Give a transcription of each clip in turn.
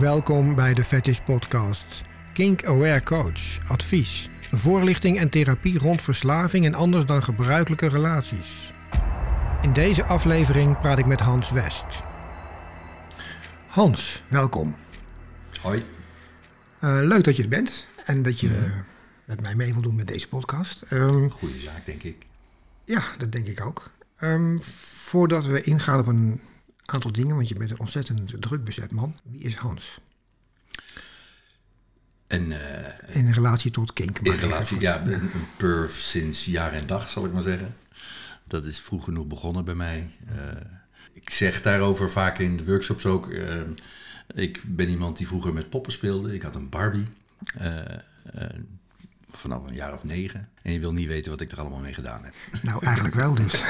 welkom bij de Fetish Podcast. Kink Aware Coach, advies, voorlichting en therapie rond verslaving en anders dan gebruikelijke relaties. In deze aflevering praat ik met Hans West. Hans, welkom. Hoi. Uh, leuk dat je er bent en dat je met mij mee wil doen met deze podcast. Um, Goeie zaak, denk ik. Ja, dat denk ik ook. Um, voordat we ingaan op een aantal dingen, want je bent een ontzettend druk bezet man. Wie is Hans? En, uh, in relatie tot kink. In relatie, ja, een, een perf sinds jaar en dag, zal ik maar zeggen. Dat is vroeg genoeg begonnen bij mij. Uh, ik zeg daarover vaak in de workshops ook. Uh, ik ben iemand die vroeger met poppen speelde. Ik had een Barbie vanaf een jaar of negen. En je wil niet weten wat ik er allemaal mee gedaan heb. Nou, eigenlijk wel dus.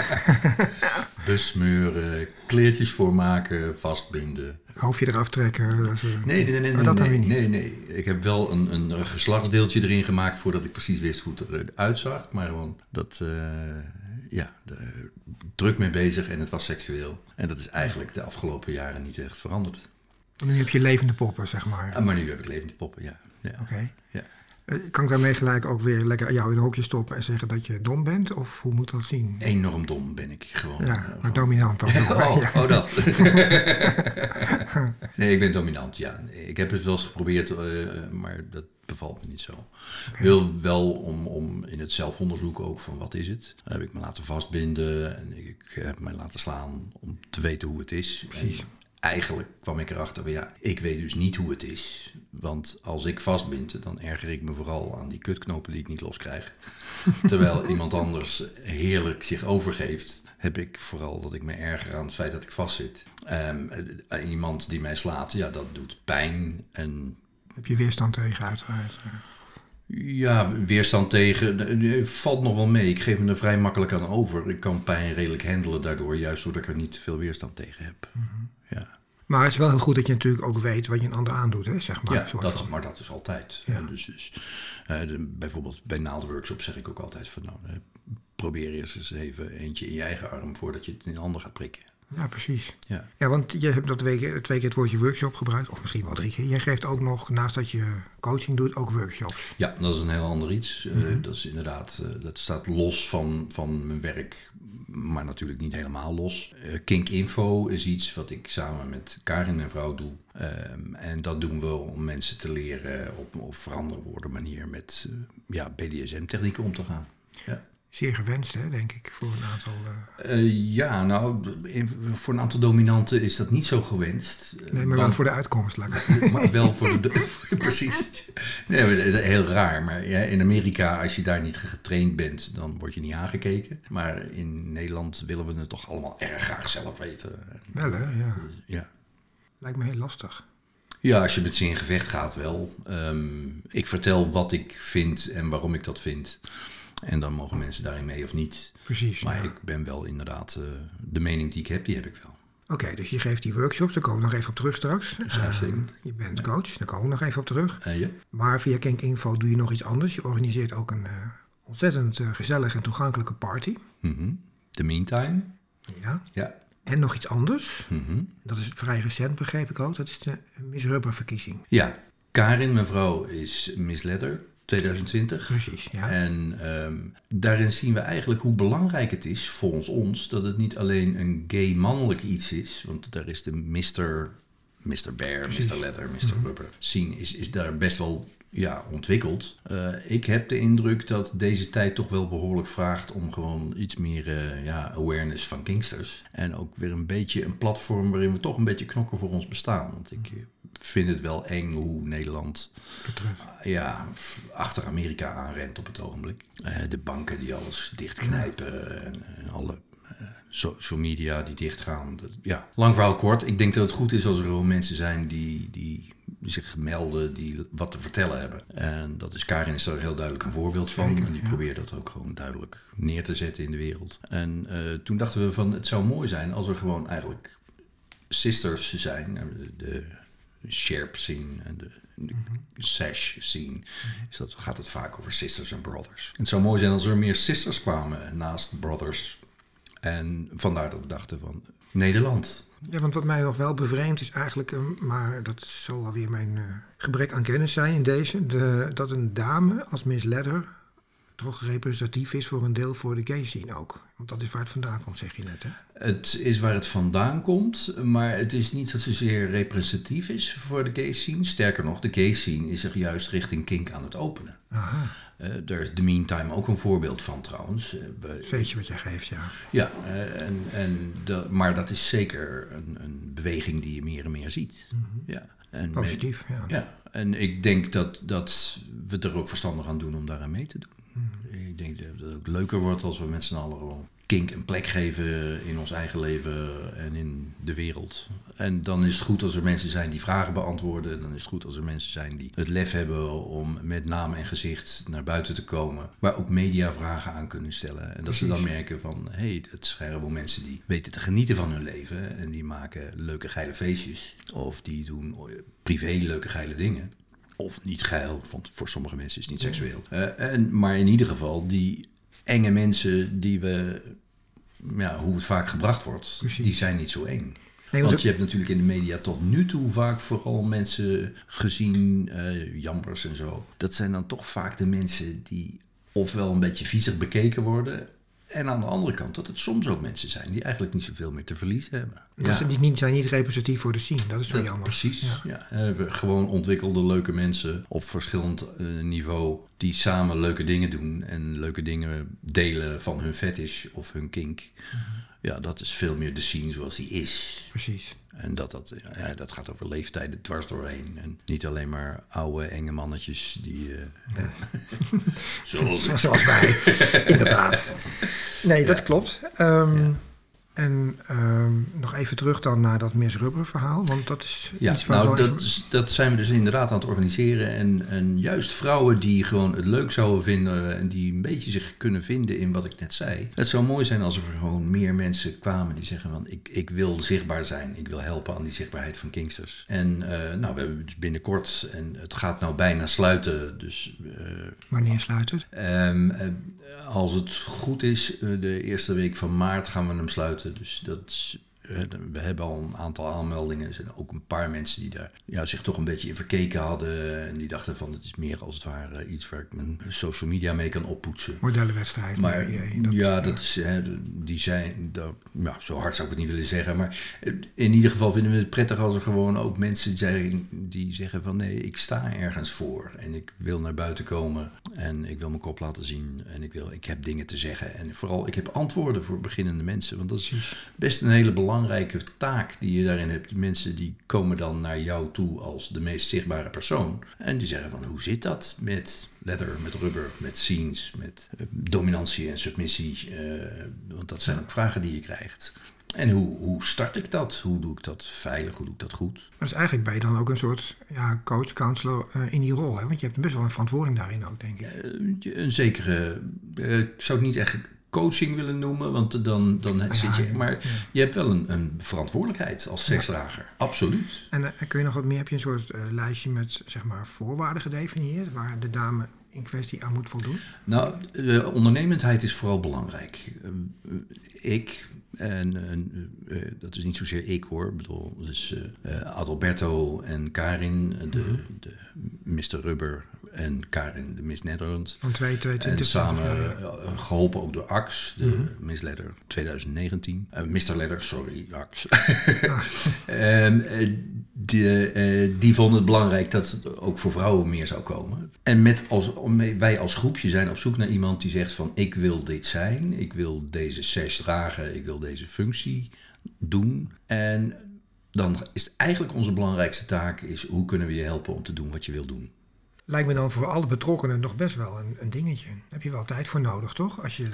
Besmeuren, kleertjes voor maken, vastbinden. Hoofdje eraf trekken. Nee, nee, nee. nee, maar dat nee, dan weer niet. nee, nee. Ik heb wel een, een geslachtsdeeltje erin gemaakt voordat ik precies wist hoe het eruit zag. Maar gewoon dat, uh, ja, de, druk mee bezig en het was seksueel. En dat is eigenlijk de afgelopen jaren niet echt veranderd. Nu heb je levende poppen, zeg maar. Ah, maar nu heb ik levende poppen, ja. ja. Oké. Okay. Ja. Kan ik daarmee gelijk ook weer lekker jou in een hokje stoppen en zeggen dat je dom bent? Of hoe moet dat zien? Enorm dom ben ik gewoon. Ja, maar gewoon. dominant dan. oh, ja. oh, dat. nee, ik ben dominant, ja. Ik heb het wel eens geprobeerd, uh, maar dat bevalt me niet zo. Ik okay. wil wel om, om in het zelfonderzoek ook van wat is het. Dan heb ik me laten vastbinden en ik, heb me laten slaan om te weten hoe het is. Precies. En eigenlijk kwam ik erachter van ja, ik weet dus niet hoe het is. Want als ik vastbind, dan erger ik me vooral aan die kutknopen die ik niet loskrijg. Terwijl iemand anders heerlijk zich overgeeft, heb ik vooral dat ik me erger aan het feit dat ik vastzit. Um, iemand die mij slaat, ja, dat doet pijn. En heb je weerstand tegen uiteraard? Ja, weerstand tegen. Valt nog wel mee. Ik geef me er vrij makkelijk aan over. Ik kan pijn redelijk handelen daardoor, juist doordat ik er niet veel weerstand tegen heb. Mm -hmm. Ja. Maar het is wel heel goed dat je natuurlijk ook weet wat je een ander aandoet, hè, zeg maar. Ja, dat, maar dat is altijd. Ja. Dus, dus uh, de, bijvoorbeeld bij naaldenworkshops zeg ik ook altijd van... Nou, uh, probeer eerst eens even eentje in je eigen arm voordat je het in een ander gaat prikken. Ja, precies. Ja. ja, want je hebt dat twee keer, twee keer het woordje workshop gebruikt, of misschien wel drie keer. Jij geeft ook nog, naast dat je coaching doet, ook workshops. Ja, dat is een heel ander iets. Mm -hmm. uh, dat is inderdaad, uh, dat staat los van, van mijn werk, maar natuurlijk niet helemaal los. Uh, Kink Info is iets wat ik samen met Karin, mijn vrouw, doe. Um, en dat doen we om mensen te leren op een verantwoorde manier met ja, BDSM-technieken om te gaan. Ja. Zeer gewenst, hè, denk ik, voor een aantal... Uh... Uh, ja, nou, voor een aantal dominanten is dat niet zo gewenst. Nee, maar wel voor de uitkomst, Maar wel voor de... precies. Nee, heel raar. Maar ja, in Amerika, als je daar niet getraind bent, dan word je niet aangekeken. Maar in Nederland willen we het toch allemaal erg graag zelf weten. Wel, hè, ja. Ja. Lijkt me heel lastig. Ja, als je met ze in gevecht gaat wel. Um, ik vertel wat ik vind en waarom ik dat vind. En dan mogen mensen daarin mee of niet. Precies. Maar ja. ik ben wel inderdaad, uh, de mening die ik heb, die heb ik wel. Oké, okay, dus je geeft die workshops, daar komen we nog even op terug straks. Uh, je bent coach, daar komen we nog even op terug. Uh, ja. Maar via Kink Info doe je nog iets anders. Je organiseert ook een uh, ontzettend gezellige en toegankelijke party. Mm -hmm. The Meantime. Ja. Ja. En nog iets anders. Mm -hmm. Dat is vrij recent, begreep ik ook. Dat is de Miss Rubber verkiezing. Ja, Karin, mijn vrouw, is Miss Leather. 2020. Precies, ja. En um, daarin zien we eigenlijk hoe belangrijk het is, volgens ons, dat het niet alleen een gay mannelijk iets is, want daar is de Mr. Mr. Bear, Precies. Mr. Leather, Mr. Mm -hmm. Rubber scene is, is daar best wel ja, ontwikkeld. Uh, ik heb de indruk dat deze tijd toch wel behoorlijk vraagt om gewoon iets meer uh, ja, awareness van Kingsters. En ook weer een beetje een platform waarin we toch een beetje knokken voor ons bestaan. Want ik vind het wel eng hoe Nederland Vertrug. ja, achter Amerika aanrent op het ogenblik. Uh, de banken die alles dichtknijpen en, en alle social media die dichtgaan. Dat, ja, lang verhaal kort. Ik denk dat het goed is als er gewoon mensen zijn die, die zich melden, die wat te vertellen hebben. En dat is Karin is daar heel duidelijk een voorbeeld van. Zeker, en die ja. probeert dat ook gewoon duidelijk neer te zetten in de wereld. En uh, toen dachten we van het zou mooi zijn als er gewoon eigenlijk sisters zijn. De sherp scene en de, sash scene. Is dat, gaat het vaak over sisters en brothers. En het zou mooi zijn als er meer sisters kwamen naast brothers. En vandaar dat we dachten van Nederland. Ja, want wat mij nog wel bevreemdt is eigenlijk, eh, maar dat zal alweer mijn eh, gebrek aan kennis zijn in deze, de, dat een dame als Miss Ledder toch representatief is voor een deel voor de gay scene ook. Want dat is waar het vandaan komt, zeg je net, hè? Het is waar het vandaan komt, maar het is niet dat zozeer representatief is voor de gay scene. Sterker nog, de gay scene is zich juist richting kink aan het openen. Aha. Uh, daar is The Meantime ook een voorbeeld van trouwens. Uh, Weet je wat jij geeft, ja. Ja, uh, en, en de, maar dat is zeker een, een, beweging die je meer en meer ziet. Mm -hmm. ja. En Positief, met, ja. ja. En ik denk dat, dat we er ook verstandig aan doen om daaraan mee te doen. Ik denk dat het ook leuker wordt als we met z'n allen gewoon kink een plek geven in ons eigen leven en in de wereld. En dan is het goed als er mensen zijn die vragen beantwoorden. Dan is het goed als er mensen zijn die het lef hebben om met naam en gezicht naar buiten te komen. Waar ook media vragen aan kunnen stellen. En dat Precies. ze dan merken van, hé, hey, het zijn wel mensen die weten te genieten van hun leven. En die maken leuke geile feestjes. Of die doen privé leuke geile dingen. Of niet geil, want voor sommige mensen is het niet seksueel. Uh, en, maar in ieder geval, die enge mensen die we, ja, hoe het vaak gebracht wordt, Precies. die zijn niet zo eng. Nee, Want je hebt natuurlijk in de media tot nu toe vaak vooral mensen gezien, uh, en zo. Dat zijn dan toch vaak de mensen die ofwel een beetje viezig bekeken worden. En aan de andere kant dat het soms ook mensen zijn die eigenlijk niet zoveel meer te verliezen hebben. Dat ze niet, zijn niet representatief voor de scene, dat is zo Ja, jammer. precies. Ja. Ja. eh, gewoon ontwikkelde leuke mensen op verschillend eh, niveau die samen leuke dingen doen en leuke dingen delen van hun fetish of hun kink. Ja, dat is veel meer de scene zoals die is. Precies. En dat, dat, ja, dat gaat over leeftijden dwars doorheen. En niet alleen maar oude, enge mannetjes die... eh, zoals wij, inderdaad. Nee, dat klopt. Ehm, En ehm, nog even terug dan naar dat Miss Rubber verhaal, want dat is Ja, iets nou, dat, is- dat zijn we dus inderdaad aan het organiseren. En, en juist vrouwen die gewoon het leuk zouden vinden en die een beetje zich kunnen vinden in wat ik net zei. Het zou mooi zijn als er gewoon meer mensen kwamen die zeggen van ik, ik wil zichtbaar zijn. Ik wil helpen aan die zichtbaarheid van Kingsters. En eh, nou, we hebben dus binnenkort, en het gaat nou bijna sluiten, dus eh, wanneer sluit het? Ehm, eh, als het goed is, de eerste week van maart gaan we hem sluiten. Dus dat we hebben al een aantal aanmeldingen. Er zijn ook een paar mensen die daar ja, zich toch een beetje in verkeken hadden. En die dachten van het is meer als het ware iets waar ik mijn social media mee kan oppoetsen. Modellenwedstrijd. Maar nee, nee, dat- ja, dat is, hè, die zijn, dat, ja, zo hard zou ik het niet willen zeggen. Maar in ieder geval vinden we het prettig als er gewoon ook mensen zijn die zeggen van nee, ik sta ergens voor. En ik wil naar buiten komen en ik wil mijn kop laten zien. En ik, wil, ik heb dingen te zeggen. En vooral, ik heb antwoorden voor beginnende mensen. Want dat is best een hele belangrijke taak die je daarin hebt. Mensen die komen dan naar jou toe als de meest zichtbare persoon. En die zeggen van hoe zit dat met leather, met rubber, met scenes, met eh, dominantie en submissie. eh, want dat zijn ook vragen die je krijgt. En hoe, hoe start ik dat? Hoe doe ik dat veilig? Hoe doe ik dat goed? Dus eigenlijk ben je dan ook een soort ja, coach, counselor eh, in die rol. Hè? Want je hebt best wel een verantwoording daarin ook, denk ik. Een zekere, ik zou het niet echt coaching willen noemen, want dan, dan zit je. Maar ja. je hebt wel een, een verantwoordelijkheid als seksdrager. Absoluut. En eh, kun je nog wat meer? Heb je een soort eh, lijstje met zeg maar, voorwaarden gedefinieerd waar de dame in kwestie aan moet voldoen? Nou, eh, ondernemendheid is vooral belangrijk. Eh, ik, en, dat is niet zozeer ik hoor, ik bedoel, dus Adalberto en Karin, de, de Mr. Rubber en Karin, de Miss. Van 2, 2, En 20, samen 20 jaar. eh, geholpen ook door Ax, de Miss Letter 2019. Eh, Mr. Letter, sorry, Ax. En eh, die, eh, die vonden het belangrijk dat het ook voor vrouwen meer zou komen. En met als, wij als groepje zijn op zoek naar iemand die zegt van ik wil dit zijn, ik wil deze sash dragen, ik wil deze functie doen. En dan is eigenlijk onze belangrijkste taak is hoe kunnen we je helpen om te doen wat je wil doen. Lijkt me dan voor alle betrokkenen nog best wel een, een dingetje. Daar heb je wel tijd voor nodig, toch? Als je,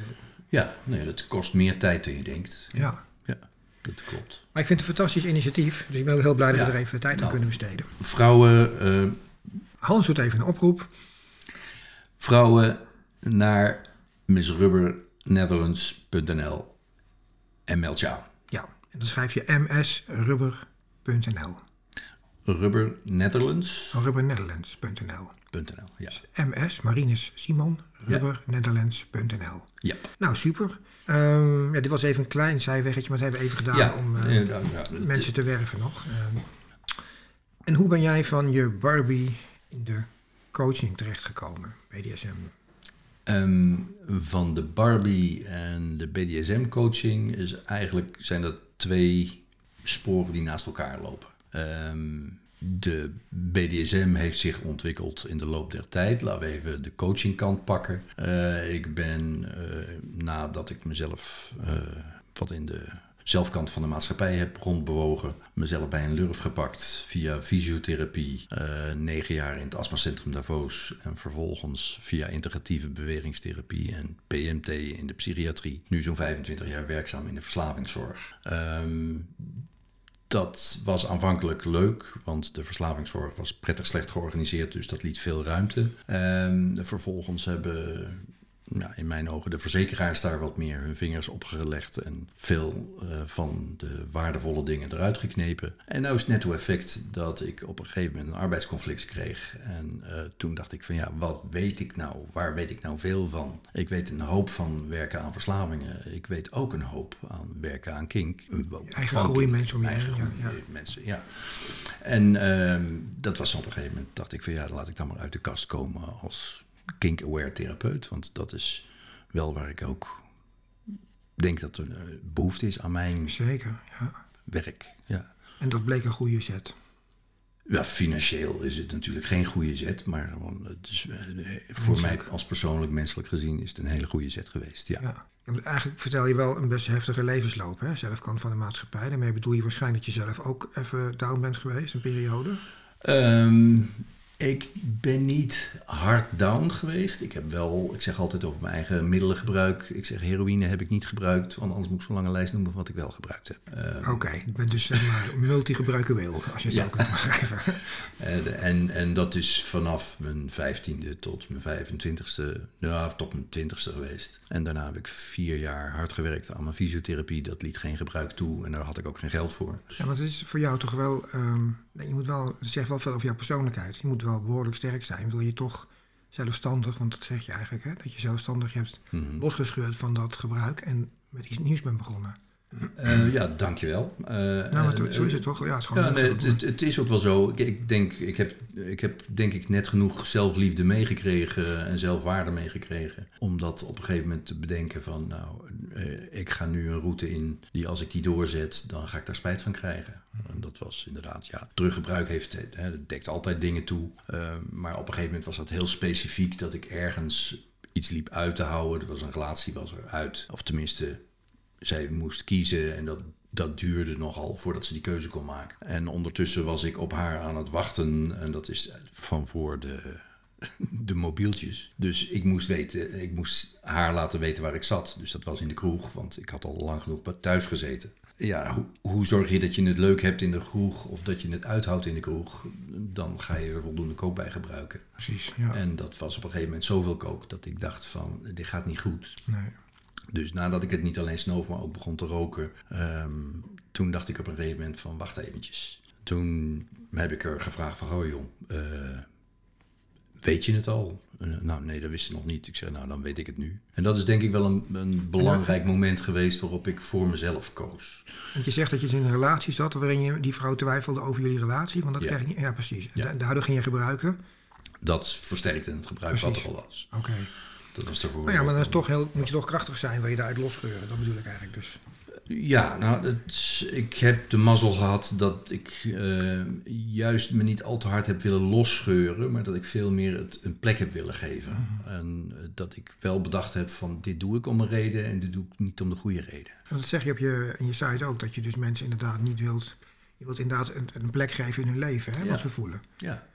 Ja, nee, dat kost meer tijd dan je denkt. ja. Ja, dat klopt. Maar ik vind het een fantastisch initiatief. Dus ik ben heel blij dat we er even tijd aan Nou. kunnen besteden. Vrouwen, eh, Hans doet even een oproep. vrouwen naar missrubbernetherlands.nl en meld je aan. Ja, en dan schrijf je msrubber.nl. Rubber Netherlands. Rubbernetherlands.nl. .nl, ja. MS, Marinus Simon, rubbernetherlands.nl. Ja. Nou, super. Ehm, ja, dit was even een klein zijweggetje, maar dat hebben we even gedaan Ja, om eh, ja. mensen te werven nog. Ehm, en hoe ben jij van je Barbie in de coaching terechtgekomen, BDSM? Ehm, van de Barbie en de BDSM-coaching is eigenlijk zijn dat twee sporen die naast elkaar lopen. De BDSM heeft zich ontwikkeld in de loop der tijd. Laten we even de coachingkant pakken. Eh, ik ben eh, nadat ik mezelf eh, wat in de zelfkant van de maatschappij heb rondbewogen, mezelf bij een lurf gepakt via fysiotherapie, negen jaar in het astmacentrum Davos en vervolgens via integratieve bewegingstherapie en PMT in de psychiatrie. Nu zo'n 25 jaar werkzaam in de verslavingszorg. Ehm, dat was aanvankelijk leuk, want de verslavingszorg was prettig slecht georganiseerd, dus dat liet veel ruimte. Ehm, vervolgens hebben ja, in mijn ogen de verzekeraars daar wat meer hun vingers op gelegd en veel eh, van de waardevolle dingen eruit geknepen. En nou is het netto effect dat ik op een gegeven moment een arbeidsconflict kreeg. En eh, toen dacht ik van ja, wat weet ik nou? Waar weet ik nou veel van? Ik weet een hoop van werken aan verslavingen. Ik weet ook een hoop aan werken aan kink. Eigen groei mensen om je Eigen groei ja, mensen, ja. En ehm, dat was op een gegeven moment, dacht ik van ja, dan laat ik dan maar uit de kast komen als kink-aware therapeut. Want dat is wel waar ik ook denk dat er eh, behoefte is aan mijn Zeker, ja. werk. Ja. En dat bleek een goede zet. Ja, financieel is het natuurlijk geen goede zet, maar gewoon, het is, eh, voor mij als persoonlijk menselijk gezien is het een hele goede zet geweest. Ja. Ja. Eigenlijk vertel je wel een best heftige levensloop, hè? Zelfkant van de maatschappij. Daarmee bedoel je waarschijnlijk dat je zelf ook even down bent geweest, een periode. Ehm, ik ben niet hard down geweest. Ik heb wel, ik zeg altijd over mijn eigen middelengebruik. Ik zeg heroïne heb ik niet gebruikt, want anders moet ik zo'n lange lijst noemen van wat ik wel gebruikt heb. Ehm, Oké, je bent dus zeg maar multigebruikerbeel, als je het Ja. zo kunt begrijpen. En, en, en dat is vanaf mijn vijftiende tot mijn 25ste, ja, tot mijn twintigste geweest. En daarna heb ik vier jaar hard gewerkt aan mijn fysiotherapie. Dat liet geen gebruik toe en daar had ik ook geen geld voor. Ja, want het is voor jou toch wel, ehm, je moet wel, het zegt wel veel over jouw persoonlijkheid. Je moet wel behoorlijk sterk zijn. Wil je toch zelfstandig, want dat zeg je eigenlijk, hè, dat je zelfstandig je hebt Mhm. losgescheurd van dat gebruik en met iets nieuws bent begonnen. Eh, ja, dankjewel. Uh, Nou, maar zo is het toch? Ja, het is gewoon Ja, nee, het, is ook wel zo. Ik, ik, denk, ik, heb, ik heb denk ik net genoeg zelfliefde meegekregen en zelfwaarde meegekregen. Om dat op een gegeven moment te bedenken van, nou, eh, ik ga nu een route in die als ik die doorzet, dan ga ik daar spijt van krijgen. En dat was inderdaad, ja, teruggebruik heeft, hè, het dekt altijd dingen toe. Eh, maar op een gegeven moment was dat heel specifiek dat ik ergens iets liep uit te houden. Er was een relatie, was er uit. Of tenminste, zij moest kiezen en dat, dat duurde nogal voordat ze die keuze kon maken. En ondertussen was ik op haar aan het wachten en dat is van voor de, de mobieltjes. Dus ik moest, weten, ik moest haar laten weten waar ik zat. Dus dat was in de kroeg, want ik had al lang genoeg thuis gezeten. Ja, hoe, hoe zorg je dat je het leuk hebt in de kroeg of dat je het uithoudt in de kroeg? Dan ga je er voldoende kook bij gebruiken. Precies, ja. En dat was op een gegeven moment zoveel kook dat ik dacht van, dit gaat niet goed. Nee. Dus nadat ik het niet alleen snoof, maar ook begon te roken, ehm, toen dacht ik op een gegeven moment van wacht eventjes. Toen heb ik er gevraagd van, oh joh, eh, weet je het al? Eh, nou nee, dat wist ze nog niet. Ik zeg, nou dan weet ik het nu. En dat is denk ik wel een, een belangrijk moment geweest waarop ik voor mezelf koos. Want je zegt dat je in een relatie zat waarin je die vrouw twijfelde over jullie relatie. Want dat Ja. krijg je niet. Ja, precies. Ja. Daardoor ging je gebruiken. Dat versterkte het gebruik wat er al was. Oké. Dat was daarvoor. Nou ja, maar dan is toch heel, moet je toch krachtig zijn, wil je daaruit losscheuren. Dat bedoel ik eigenlijk dus. Ja, nou, het, ik heb de mazzel gehad dat ik eh, juist me niet al te hard heb willen losscheuren, maar dat ik veel meer het een plek heb willen geven. En eh, dat ik wel bedacht heb van dit doe ik om een reden en dit doe ik niet om de goede reden. Want dat zeg je op je, in je site ook, dat je dus mensen inderdaad niet wilt... Je wilt inderdaad een, een plek geven in hun leven, hè, Ja. wat ze voelen. Ja.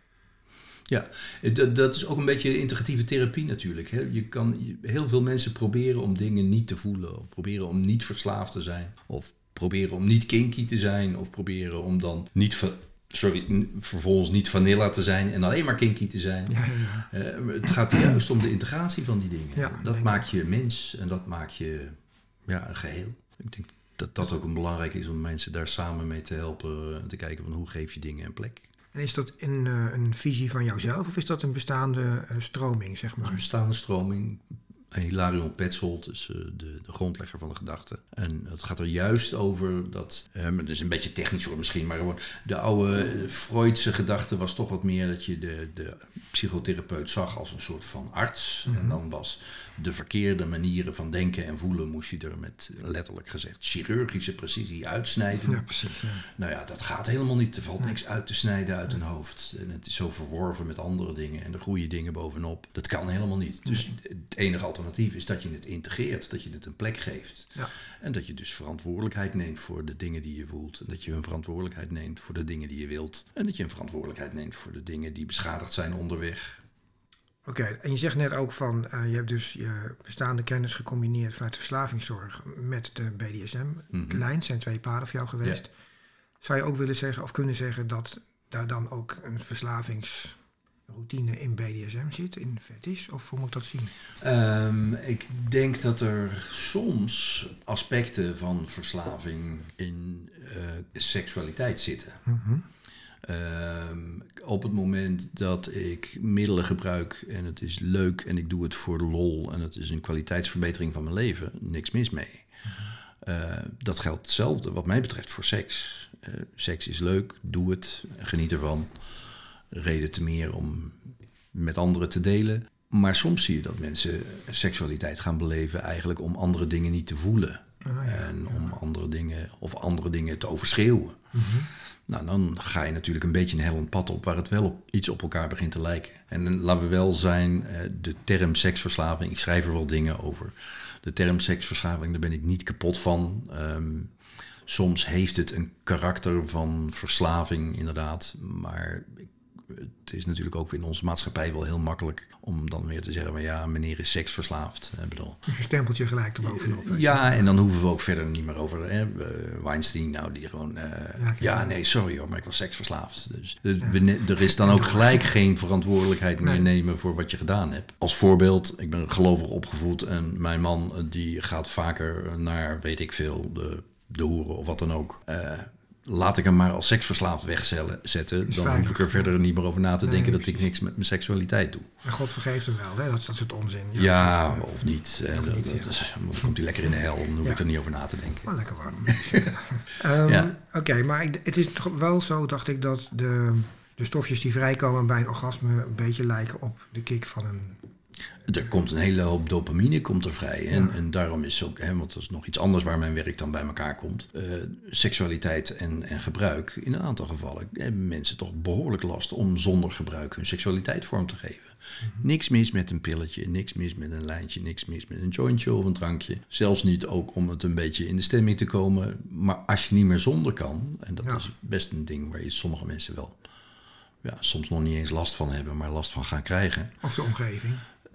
Ja, dat, dat is ook een beetje integratieve therapie natuurlijk. Hè. Je kan, heel veel mensen proberen om dingen niet te voelen. Of proberen om niet verslaafd te zijn. Of proberen om niet kinky te zijn. Of proberen om dan niet, sorry, vervolgens niet vanilla te zijn. En alleen maar kinky te zijn. Ja, ja, ja. Eh, het gaat juist om de integratie van die dingen. Dat maakt je mens en dat maakt je ja, een geheel. Ik denk dat dat ook een belangrijk is om mensen daar samen mee te helpen. En te kijken van hoe geef je dingen een plek. En is dat een, eh, een visie van jouzelf of is dat een bestaande eh, stroming, zeg maar? Een bestaande stroming. Hilarion Petzold is eh, de, de grondlegger van de gedachte. En het gaat er juist over dat, eh, het is een beetje technisch hoor misschien, maar gewoon de oude Freudse gedachte was toch wat meer dat je de, de psychotherapeut zag als een soort van arts. En dan was de verkeerde manieren van denken en voelen moest je er met letterlijk gezegd chirurgische precisie uitsnijden. Ja, precies. Ja. Nou ja, dat gaat helemaal niet. Er valt niks uit te snijden uit een hoofd. En het is zo verworven met andere dingen en de goede dingen bovenop. Dat kan helemaal niet. Dus het enige alternatief is dat je het integreert, dat je het een plek geeft. Ja. En dat je dus verantwoordelijkheid neemt voor de dingen die je voelt. En dat je een verantwoordelijkheid neemt voor de dingen die je wilt. En dat je een verantwoordelijkheid neemt voor de dingen die beschadigd zijn onderweg. Oké, en je zegt net ook van, eh, je hebt dus je bestaande kennis gecombineerd vanuit de verslavingszorg met de BDSM-lijn. zijn twee paden voor jou geweest. Zou je ook willen zeggen of kunnen zeggen dat daar dan ook een verslavingsroutine in BDSM zit, in fetish? Of hoe moet ik dat zien? Ehm, ik denk dat er soms aspecten van verslaving in eh, seksualiteit zitten. Ehm, op het moment dat ik middelen gebruik en het is leuk en ik doe het voor de lol en het is een kwaliteitsverbetering van mijn leven, niks mis mee. Eh, dat geldt hetzelfde wat mij betreft voor seks. Eh, seks is leuk, doe het, geniet ervan. Reden te meer om met anderen te delen. Maar soms zie je dat mensen seksualiteit gaan beleven eigenlijk om andere dingen niet te voelen. en om andere dingen of andere dingen te overschreeuwen. Nou, dan ga je natuurlijk een beetje een hellend pad op waar het wel op, iets op elkaar begint te lijken. En laten we wel zijn, eh, de term seksverslaving, ik schrijf er wel dingen over. De term seksverslaving, daar ben ik niet kapot van. Ehm, soms heeft het een karakter van verslaving, inderdaad. Maar ik- het is natuurlijk ook in onze maatschappij wel heel makkelijk om dan weer te zeggen: van ja, meneer is seksverslaafd. Ik bedoel, Dus een stempeltje gelijk erbovenop. je. ja, en dan hoeven we ook verder niet meer over. Hè. eh, Weinstein, nou, die gewoon. eh, Ja, nee, sorry hoor, maar ik was seksverslaafd. Dus eh, we er is dan ook gelijk geen verantwoordelijkheid meer Nee. nemen voor wat je gedaan hebt. Als voorbeeld, ik ben gelovig opgevoed en mijn man eh, die gaat vaker naar, weet ik veel, de, de hoeren of wat dan ook. Eh, laat ik hem maar als seksverslaafd wegzetten. Dan veilig, hoef ik er verder niet meer over na te Nee, denken dat ik niks met mijn seksualiteit doe. En God vergeeft hem wel, hè? Dat, dat soort onzin. Ja, of niet. dat, niet, dat- ja. dan komt hij lekker in de hel. Dan hoef Ja. ik er niet over na te denken. Oh, lekker warm. Ehm, Ja. Oké, maar ik, het is toch wel zo, dacht ik, dat de, de stofjes die vrijkomen bij een orgasme een beetje lijken op de kick van een... Er komt een hele hoop dopamine komt er vrij. En, en daarom is ook, hè, want dat is nog iets anders waar mijn werk dan bij elkaar komt. eh, seksualiteit en, en gebruik. In een aantal gevallen hebben mensen toch behoorlijk last om zonder gebruik hun seksualiteit vorm te geven. Niks mis met een pilletje, niks mis met een lijntje, niks mis met een jointje of een drankje. Zelfs niet ook om het een beetje in de stemming te komen. Maar als je niet meer zonder kan, en dat Ja. is best een ding waar je sommige mensen wel ja, soms nog niet eens last van hebben, maar last van gaan krijgen. Of de omgeving.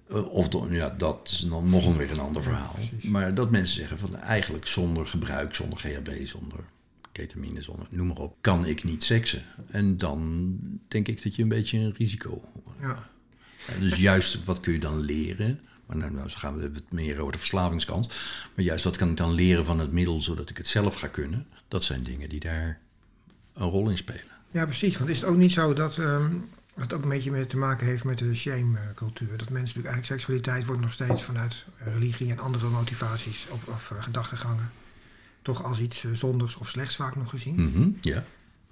Eh, Of dan, ja, dat is dan nog een weer een ander verhaal. maar dat mensen zeggen van eigenlijk zonder gebruik, zonder GHB, zonder ketamine, zonder noem maar op, kan ik niet seksen. En dan denk ik dat je een beetje een risico. Ja. Ja, dus juist wat kun je dan leren? Maar nou, nou gaan we het meer over de verslavingskant. Maar juist wat kan ik dan leren van het middel zodat ik het zelf ga kunnen? Dat zijn dingen die daar een rol in spelen. ja, precies. Want is het ook niet zo dat ehm, dat ook een beetje mee te maken heeft met de shame-cultuur? Dat mensen natuurlijk eigenlijk seksualiteit wordt nog steeds vanuit religie en andere motivaties of, of eh, gedachtegangen toch als iets eh, zonders of slechts vaak nog gezien. Mhm.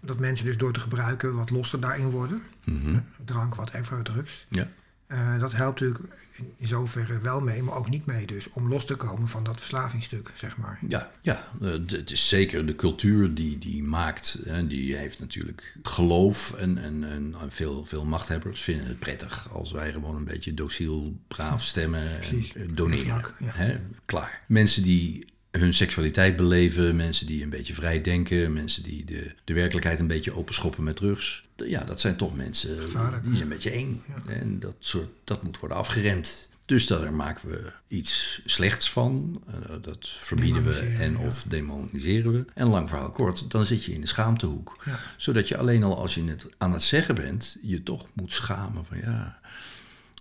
Dat mensen dus door te gebruiken wat losser daarin worden. Mhm, Drank, whatever, drugs. ja. Eh, dat helpt natuurlijk in- zoverre wel mee, maar ook niet mee dus. Om los te komen van dat verslavingsstuk, zeg maar. Ja, ja eh, het is zeker de cultuur die, die maakt. Hè, die heeft natuurlijk geloof en, en, en veel, veel machthebbers vinden het prettig als wij gewoon een beetje dociel, braaf stemmen en eh, doneren. Vlak, ja. Hè, klaar. Mensen die hun seksualiteit beleven, mensen die een beetje vrij denken, mensen die de, de werkelijkheid een beetje openschoppen met drugs. Ja, dat zijn toch mensen Gevaarlijk, die zijn een beetje eng. En dat, soort, dat moet worden afgeremd. Dus daar maken we iets slechts van. Eh, dat verbieden we en ja. of demoniseren we. En lang verhaal kort, dan zit je in de schaamtehoek. Ja. Zodat je alleen al als je het aan het zeggen bent, je toch moet schamen van ja.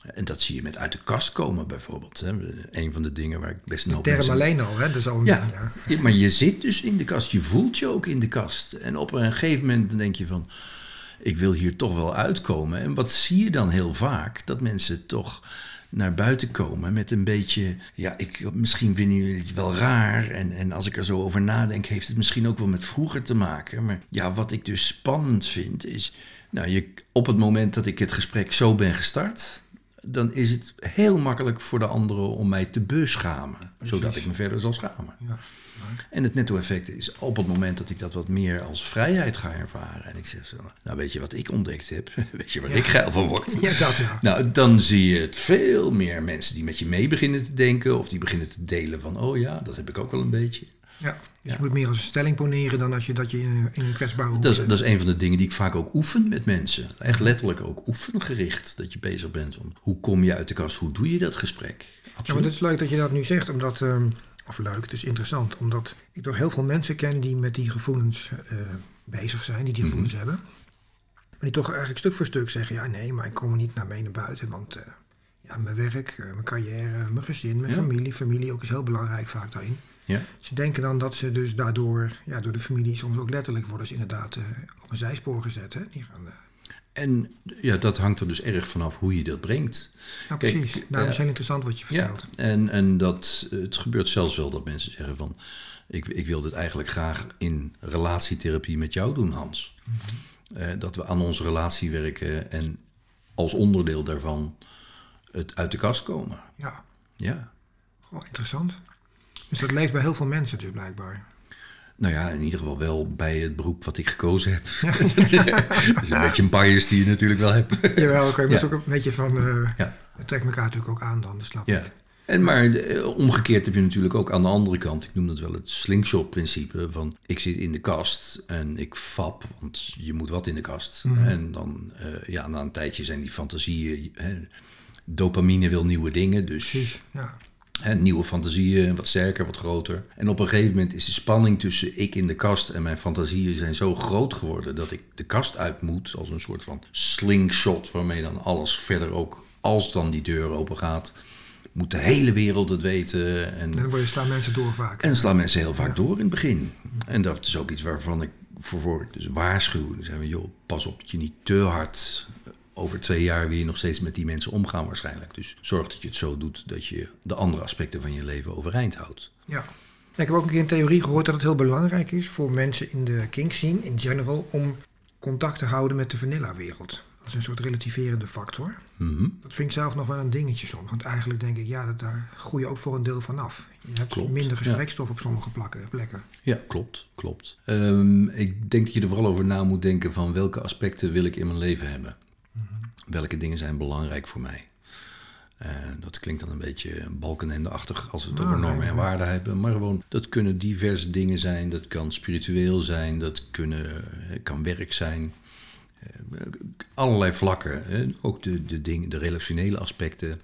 En dat zie je met uit de kast komen bijvoorbeeld. Hè. Een van de dingen waar ik best een hoop Term alleen al, hè? Dat is al Ja. ding, ja. Ja, maar je zit dus in de kast. Je voelt je ook in de kast. En op een gegeven moment denk je van... ik wil hier toch wel uitkomen. En wat zie je dan heel vaak? Dat mensen toch naar buiten komen met een beetje, ja, ik, misschien vinden jullie het wel raar. En, en als ik er zo over nadenk, heeft het misschien ook wel met vroeger te maken. Maar ja, wat ik dus spannend vind, is, nou, je, op het moment dat ik het gesprek zo ben gestart, dan is het heel makkelijk voor de anderen om mij te beschamen, zodat ik me verder zal schamen. Ja. En het netto-effect is op het moment dat ik dat wat meer als vrijheid ga ervaren. En ik zeg zo, nou weet je wat ik ontdekt heb? Weet je waar ik geil van word? Ja, dat ja. Nou, dan zie je het veel meer mensen die met je mee beginnen te denken. Of die beginnen te delen van, oh ja, dat heb ik ook wel een beetje. Ja, dus je moet meer als een stelling poneren dan als je dat je in, een kwetsbare hoek dat is, dat is een van de dingen die ik vaak ook oefen met mensen. Echt letterlijk ook oefengericht. Dat je bezig bent van, hoe kom je uit de kast? Hoe doe je dat gesprek? Absoluut. Ja, maar het is leuk dat je dat nu zegt, omdat... Ehm, of leuk, het is interessant, omdat ik toch heel veel mensen ken die met die gevoelens uh, bezig zijn, die die mhm. gevoelens hebben. Maar die toch eigenlijk stuk voor stuk zeggen, ja nee, maar ik kom niet naar mee naar buiten, want uh, ja, mijn werk, uh, mijn carrière, mijn gezin, mijn familie, familie ook is heel belangrijk vaak daarin. Ja. Ze denken dan dat ze dus daardoor, ja, door de familie soms ook letterlijk worden ze inderdaad op een zijspoor gezet. Hè? Die gaan en ja, dat hangt er dus erg vanaf hoe je dat brengt. Ja, precies. Kijk, nou, dat is heel interessant wat je vertelt. Ja, en, en dat, het gebeurt zelfs wel dat mensen zeggen van... Ik, ik wil dit eigenlijk graag in relatietherapie met jou doen, Hans. Mhm. eh, dat we aan onze relatie werken en als onderdeel daarvan het uit de kast komen. Ja. Ja. Gewoon interessant. Dus dat leeft bij heel veel mensen dus blijkbaar. Nou ja, in ieder geval wel bij het beroep wat ik gekozen heb. dat is een beetje een bias die je natuurlijk wel hebt. Jawel, oké, maar ja. ook een beetje van... Uh, ja. Het trekt elkaar natuurlijk ook aan dan, dus snap ja. ik. En maar eh, omgekeerd heb je natuurlijk ook aan de andere kant, ik noem dat wel het slingshot-principe van ik zit in de kast en ik fap, want je moet wat in de kast. Mhm. En dan, uh, ja, na een tijdje zijn die fantasieën, hè, dopamine wil nieuwe dingen, dus Precies, ja. Nieuwe fantasieën, wat sterker, wat groter. En op een gegeven moment is de spanning tussen ik in de kast en mijn fantasieën zijn zo groot geworden dat ik de kast uit moet als een soort van slingshot waarmee dan alles verder ook, als dan die deur open gaat, moet de hele wereld het weten. En, en dan slaan mensen door vaak. En slaan mensen heel vaak door in het begin. En dat is ook iets waarvan ik voor, dus waarschuw. Dan zeggen we, joh, pas op dat je niet te hard over twee jaar weer nog steeds met die mensen omgaan waarschijnlijk. Dus zorg dat je het zo doet dat je de andere aspecten van je leven overeind houdt. Ja. Ik heb ook een keer een theorie gehoord dat het heel belangrijk is voor mensen in de kink scene in general om contact te houden met de vanilla-wereld. Als een soort relativerende factor. Mhm. Dat vind ik zelf nog wel een dingetje soms. Want eigenlijk denk ik, ja, dat, daar groei je ook voor een deel van af. Je hebt minder gesprekstof op sommige plekken. Ja, klopt. klopt. Um, ik denk dat je er vooral over na moet denken van welke aspecten wil ik in mijn leven hebben welke dingen zijn belangrijk voor mij. Uh, dat klinkt dan een beetje balkenende-achtig als we het over ah, normen en waarden hebben. Maar gewoon, dat kunnen diverse dingen zijn. Dat kan spiritueel zijn, dat kunnen, uh, kan werk zijn. Uh, allerlei vlakken. Ook de, de, dingen, de relationele aspecten.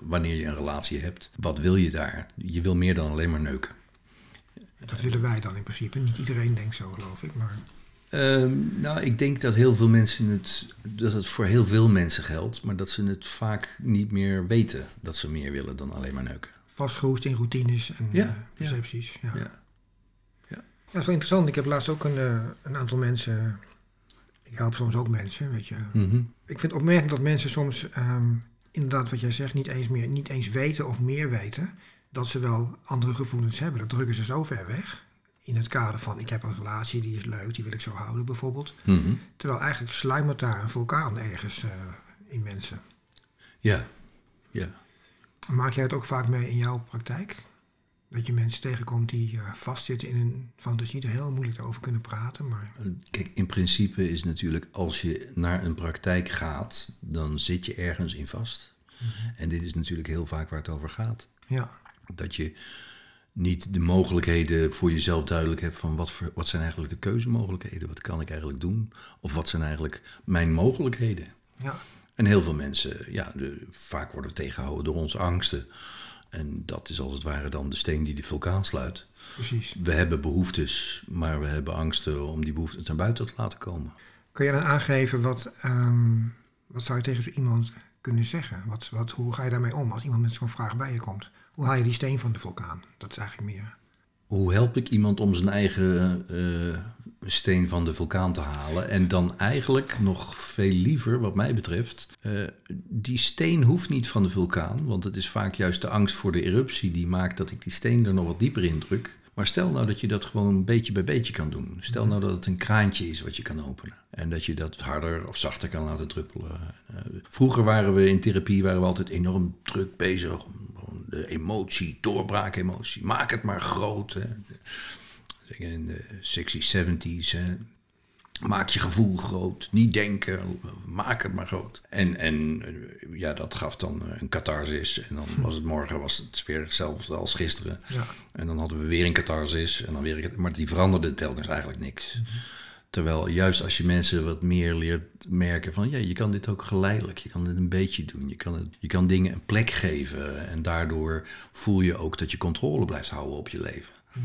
wanneer je een relatie hebt, wat wil je daar? Je wil meer dan alleen maar neuken. Dat willen wij dan in principe. Niet iedereen denkt zo, geloof ik. Maar... Ehm, nou, ik denk dat heel veel mensen het, dat het voor heel veel mensen geldt, maar dat ze het vaak niet meer weten dat ze meer willen dan alleen maar neuken. Vastgeroest in routines en ja, uh, percepties. Ja. Ja. Ja. ja. dat is wel interessant. Ik heb laatst ook een, uh, een aantal mensen. Ik help soms ook mensen, weet je. Mm -hmm. Ik vind het opmerkelijk dat mensen soms, um, inderdaad, wat jij zegt, niet eens, meer, niet eens weten of meer weten dat ze wel andere gevoelens hebben. Dat drukken ze zo ver weg in het kader van ik heb een relatie, die is leuk, die wil ik zo houden bijvoorbeeld. Mhm. Terwijl eigenlijk sluimert daar een vulkaan ergens uh, in mensen. Ja, ja. Maak jij het ook vaak mee in jouw praktijk? Dat je mensen tegenkomt die uh, vastzitten in een fantasie, er heel moeilijk over kunnen praten. Maar... Eh, kijk, in principe is natuurlijk als je naar een praktijk gaat, dan zit je ergens in vast. Mm -hmm. En dit is natuurlijk heel vaak waar het over gaat. Ja. Dat je niet de mogelijkheden voor jezelf duidelijk hebt van wat, voor, wat zijn eigenlijk de keuzemogelijkheden, wat kan ik eigenlijk doen, of wat zijn eigenlijk mijn mogelijkheden. Ja. En heel veel mensen, ja, de, vaak worden we tegengehouden door onze angsten. En dat is als het ware dan de steen die de vulkaan sluit. Precies. We hebben behoeftes, maar we hebben angsten om die behoeften naar buiten te laten komen. Kun je dan aangeven wat, um, wat zou je tegen zo iemand kunnen zeggen? Wat, wat, hoe ga je daarmee om als iemand met zo'n vraag bij je komt? Hoe haal je die steen van de vulkaan? Dat is eigenlijk meer. Hoe help ik iemand om zijn eigen een steen van de vulkaan te halen. En dan eigenlijk nog veel liever, wat mij betreft, eh, die steen hoeft niet van de vulkaan. Want het is vaak juist de angst voor de eruptie die maakt dat ik die steen er nog wat dieper in druk. Maar stel nou dat je dat gewoon beetje bij beetje kan doen. Stel nou dat het een kraantje is wat je kan openen. En dat je dat harder of zachter kan laten druppelen. Eh, vroeger waren we in therapie waren we altijd enorm druk bezig. De emotie, doorbraakemotie. Maak het maar groot. Hè. In de 60s, 70s. Hè. Maak je gevoel groot. Niet denken. Maak het maar groot. En, en eh, ja, dat gaf dan een catharsis. En dan was het morgen was het weer hetzelfde als gisteren. Ja. En dan hadden we weer een catharsis. En dan weer een, maar die veranderde telkens eigenlijk niks. Terwijl juist als je mensen wat meer leert merken van... ja, je kan dit ook geleidelijk. Je kan dit een beetje doen. Je kan, het, je kan dingen een plek geven. En daardoor voel je ook dat je controle blijft houden op je leven. Eh,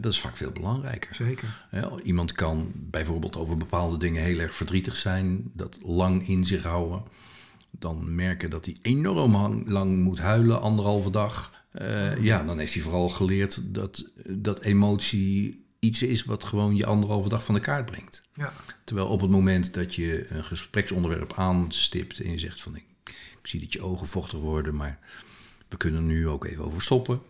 Dat is vaak veel belangrijker. Zeker. Iemand kan bijvoorbeeld over bepaalde dingen heel erg verdrietig zijn, dat lang in zich houden. Dan merken dat hij enorm lang moet huilen, anderhalve dag. Eh, ja, dan heeft hij vooral geleerd dat, dat emotie iets is wat gewoon je anderhalve dag van de kaart brengt. Ja. Terwijl op het moment dat je een gespreksonderwerp aanstipt en je zegt van ik, ik zie dat je ogen vochtig worden, maar we kunnen er nu ook even over stoppen.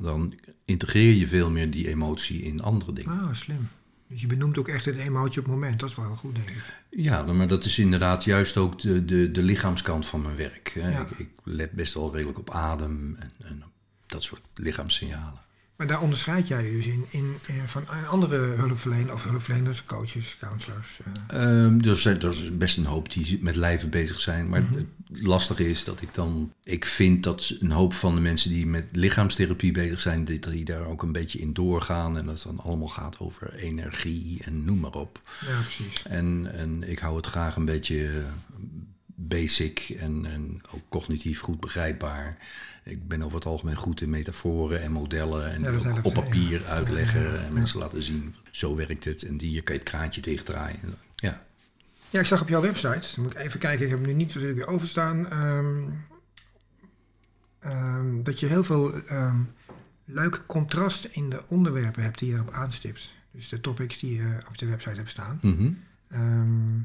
Dan integreer je veel meer die emotie in andere dingen. Ah, slim. Dus je benoemt ook echt een emotie op het moment. Dat is wel goed, denk ik. Ja, maar dat is inderdaad juist ook de, de, de lichaamskant van mijn werk. Hè. Ja. Ik, ik let best wel redelijk op adem en, en dat soort lichaamssignalen. Maar daar onderscheid jij je dus in, in, eh, van andere hulpverleners of hulpverleners, coaches, counselors. eh. Ehm, er, zijn, er is best een hoop die met lijven bezig zijn. Maar het lastige is dat ik dan... Ik vind dat een hoop van de mensen die met lichaamstherapie bezig zijn... die, die daar ook een beetje in doorgaan. En dat het dan allemaal gaat over energie en noem maar op. ja, precies. En, en ik hou het graag een beetje eh, basic en, en ook cognitief goed begrijpbaar. Ik ben over het algemeen goed in metaforen en modellen en Ja, op, papier ja. uitleggen Ja, en mensen laten zien. Zo werkt het en die hier kan je het kraantje tegendraaien. Ja. Ja, ik zag op jouw website, dan moet ik even kijken, ik heb hem nu niet natuurlijk weer overstaan, ehm, ehm, dat je heel veel ehm leuk contrast in de onderwerpen hebt die je erop aanstipt. Dus de topics die je op de website hebt staan. Mhm. Ehm,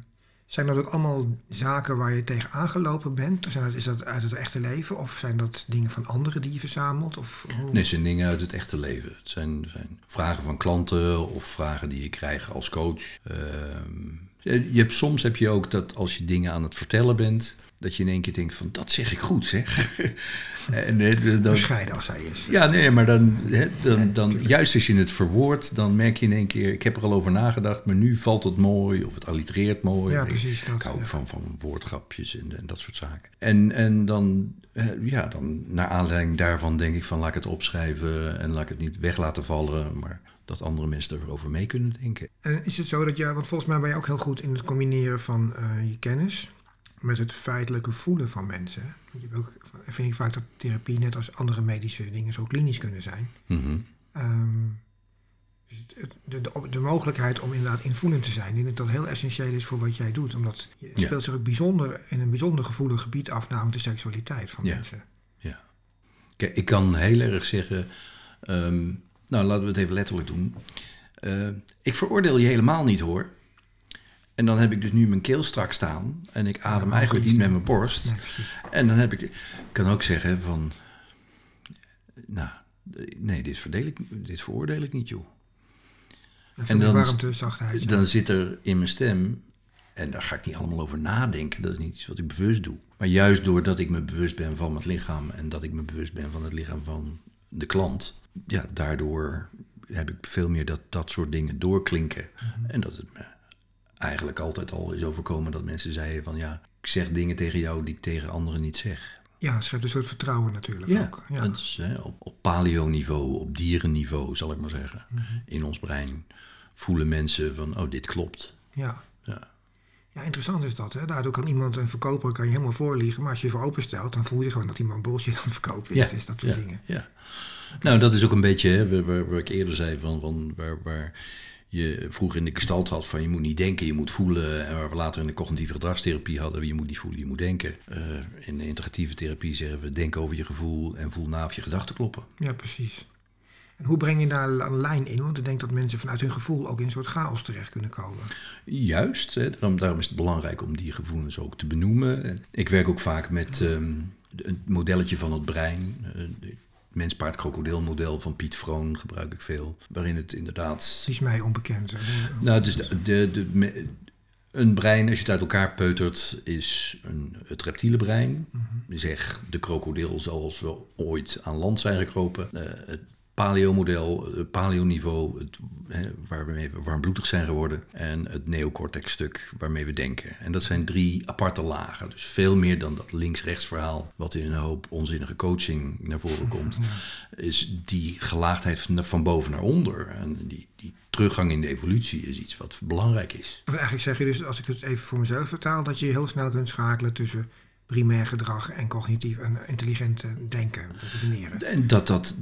zijn dat ook allemaal zaken waar je tegen aangelopen bent? Zijn dat, is dat uit het echte leven? Of zijn dat dingen van anderen die je verzamelt? Of, hoe- Nee, het zijn dingen uit het echte leven. Het zijn, zijn vragen van klanten of vragen die je krijgt als coach. Ehm, je hebt, soms heb je ook dat als je dingen aan het vertellen bent, dat je in één keer denkt van dat zeg ik goed zeg. en, eh, dan, Bescheiden als hij is. ja, nee, maar dan, dan, dan juist als je het verwoordt, dan merk je in één keer, ik heb er al over nagedacht, maar nu valt het mooi of het allitereert mooi. Ja, Ik- precies, Ik, dat, hou ja. van, van woordgrapjes en, en dat soort zaken. En, en dan, ja, dan, naar aanleiding daarvan denk ik van laat ik het opschrijven en laat ik het niet weg laten vallen, maar dat andere mensen erover mee kunnen denken. En is het zo dat je, want volgens mij ben je ook heel goed in het combineren van eh, je kennis met het feitelijke voelen van mensen. Want je hebt ook, vind ik vaak dat therapie, net als andere medische dingen, zo klinisch kunnen zijn. Mhm. Ehm, dus de, de, de mogelijkheid om inderdaad invoelend te zijn, ik denk dat dat heel essentieel is voor wat jij doet. Omdat het Ja. speelt zich ook bijzonder in een bijzonder gevoelig gebied af, namelijk de seksualiteit van Ja. mensen. Ja. Kijk, ik kan heel erg zeggen. ehm, nou, laten we het even letterlijk doen. Eh, ik veroordeel je helemaal niet hoor. En dan heb ik dus nu mijn keel strak staan. En ik adem Ja, eigenlijk niet met mijn borst. En dan heb ik. Ik kan ook zeggen van. Nou, nee, dit, verdeel ik, dit veroordeel ik niet, joh. En En dan warmte, zachtheid. ja. Dan zit er in mijn stem, en daar ga ik niet allemaal over nadenken, dat is niet iets wat ik bewust doe. Maar juist doordat ik me bewust ben van het lichaam en dat ik me bewust ben van het lichaam van de klant, ja, daardoor heb ik veel meer dat dat soort dingen doorklinken. En dat het me eigenlijk altijd al is overkomen dat mensen zeiden van ja, ik zeg dingen tegen jou die ik tegen anderen niet zeg. Ja, het schept een soort vertrouwen natuurlijk Ja, ook. Ja. dat is hè, op, op paleo-niveau, op dierenniveau zal ik maar zeggen. In ons brein voelen mensen van oh, dit klopt. Ja. Ja. ja, interessant is dat. Hè? Daardoor kan iemand, een verkoper, kan je helemaal voorliegen. Maar als je je voor openstelt, dan voel je gewoon dat iemand bullshit aan het verkopen is. Dus dat soort ja, dingen. Ja. Nou, dat is ook een beetje hè, waar, waar, waar ik eerder zei van, van waar, waar je vroeger in de gestalt had van je moet niet denken, je moet voelen. En waar we later in de cognitieve gedragstherapie hadden, je moet niet voelen, je moet denken. Eh, in de integratieve therapie zeggen we denk over je gevoel en voel na of je gedachten kloppen. Ja, precies. En hoe breng je daar een lijn in? Want ik denk dat mensen vanuit hun gevoel ook in een soort chaos terecht kunnen komen. Juist, hè, daarom, daarom is het belangrijk om die gevoelens ook te benoemen. Ik werk ook vaak met um, het modelletje van het brein. Uh, mens paard krokodil model van Piet Vroon gebruik ik veel. Waarin het inderdaad... Die is mij onbekend. Nou, dus de, de, de, een brein, als je het uit elkaar peutert, is een, het reptiele brein. Mm Zeg de krokodil zoals we ooit aan land zijn gekropen. Uh, het paleo-model, het paleo-niveau, we warmbloedig zijn geworden. En het neocortex-stuk waarmee we denken. En dat zijn drie aparte lagen. Dus veel meer dan dat links-rechts verhaal, wat in een hoop onzinnige coaching naar voren komt. Is die gelaagdheid van, van boven naar onder. En die, die teruggang in de evolutie is iets wat belangrijk is. Eigenlijk zeg je dus, als ik het even voor mezelf vertaal, dat je heel snel kunt schakelen tussen primair gedrag en cognitief en intelligent denken, redeneren. En dat dat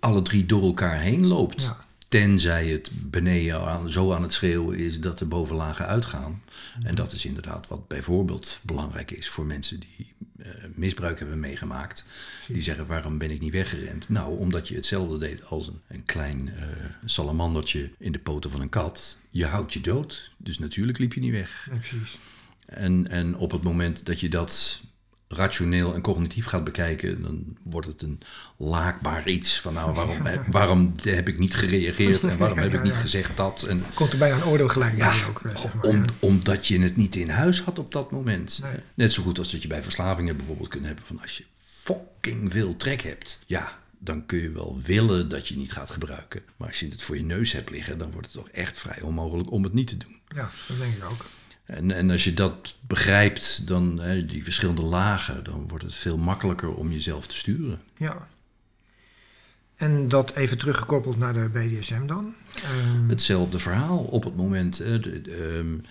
alle drie door elkaar heen loopt. Tenzij het beneden aan, zo aan het schreeuwen is dat de bovenlagen uitgaan. En dat is inderdaad wat bijvoorbeeld belangrijk is voor mensen die uh, misbruik hebben meegemaakt. Die zeggen, waarom ben ik niet weggerend? Nou, omdat je hetzelfde deed als een, een klein uh, salamandertje in de poten van een kat. Je houdt je dood, dus natuurlijk liep je niet weg. Ja, precies. En, en op het moment dat je dat rationeel en cognitief gaat bekijken, dan wordt het een laakbaar iets van nou, waarom, waarom heb ik niet gereageerd en waarom heb ik niet gezegd dat. En, Komt er bijna een oordeel gelijk bij ook. Eh, zeg maar, om, Omdat je het niet in huis had op dat moment. Net zo goed als dat je bij verslavingen bijvoorbeeld kunt hebben van als je fucking veel trek hebt, ja, dan kun je wel willen dat je niet gaat gebruiken. Maar als je het voor je neus hebt liggen, dan wordt het toch echt vrij onmogelijk om het niet te doen. Ja, dat denk ik ook. En, en als je dat begrijpt, dan hè, die verschillende lagen, dan wordt het veel makkelijker om jezelf te sturen. Ja. En dat even teruggekoppeld naar de BDSM dan? Um... Hetzelfde verhaal op het moment. de, um,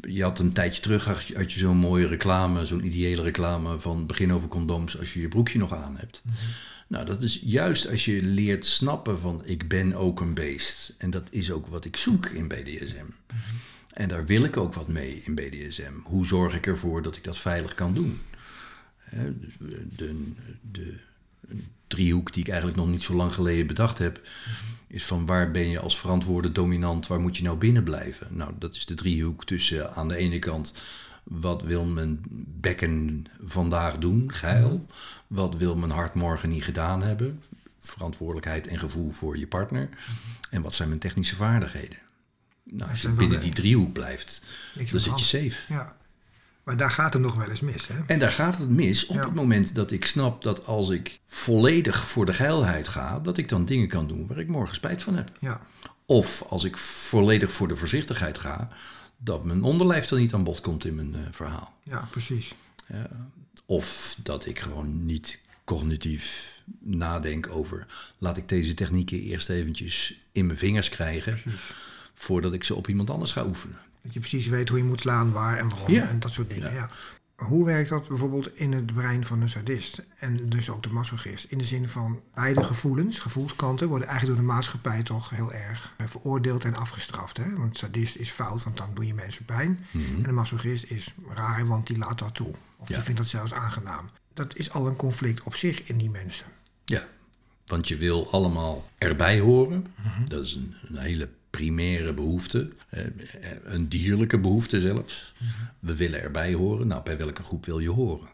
je had een tijdje terug had je zo'n mooie reclame, zo'n ideële reclame van begin over condooms als je je broekje nog aan hebt. Mm -hmm. Nou, dat is juist als je leert snappen van ik ben ook een beest. En dat is ook wat ik zoek in BDSM. Mm -hmm. En daar wil ik ook wat mee in BDSM. Hoe zorg ik ervoor dat ik dat veilig kan doen? Dus de, de, driehoek die ik eigenlijk nog niet zo lang geleden bedacht heb, is van waar ben je als verantwoorde dominant, waar moet je nou binnen blijven? Nou, dat is de driehoek tussen aan de ene kant wat wil mijn bekken vandaag doen, geil? Wat wil mijn hart morgen niet gedaan hebben? Verantwoordelijkheid en gevoel voor je partner. En wat zijn mijn technische vaardigheden? Nou, als je binnen die driehoek blijft, dan zit je safe. Ja. Maar daar gaat het nog wel eens mis. Hè? En daar gaat het mis op het moment dat ik snap dat als ik volledig voor de geilheid ga, dat ik dan dingen kan doen waar ik morgen spijt van heb. Ja. Of als ik volledig voor de voorzichtigheid ga, dat mijn onderlijf dan niet aan bod komt in mijn uh, verhaal. Ja, precies. Uh, of dat ik gewoon niet cognitief nadenk over, laat ik deze technieken eerst eventjes in mijn vingers krijgen. Precies voordat ik ze op iemand anders ga oefenen. Dat je precies weet hoe je moet slaan, waar en waarom en dat soort dingen. Ja. Hoe werkt dat bijvoorbeeld in het brein van een sadist en dus ook de masochist? In de zin van beide gevoelens, gevoelskanten, worden eigenlijk door de maatschappij toch heel erg veroordeeld en afgestraft. Hè? Want sadist is fout, want dan doe je mensen pijn. Mm -hmm. En de masochist is raar, want die laat dat toe. Of ja. die vindt dat zelfs aangenaam. Dat is al een conflict op zich in die mensen. Ja, want je wil allemaal erbij horen. Mm -hmm. Dat is een, een hele primaire behoefte, een dierlijke behoefte zelfs. We willen erbij horen. Nou, bij welke groep wil je horen?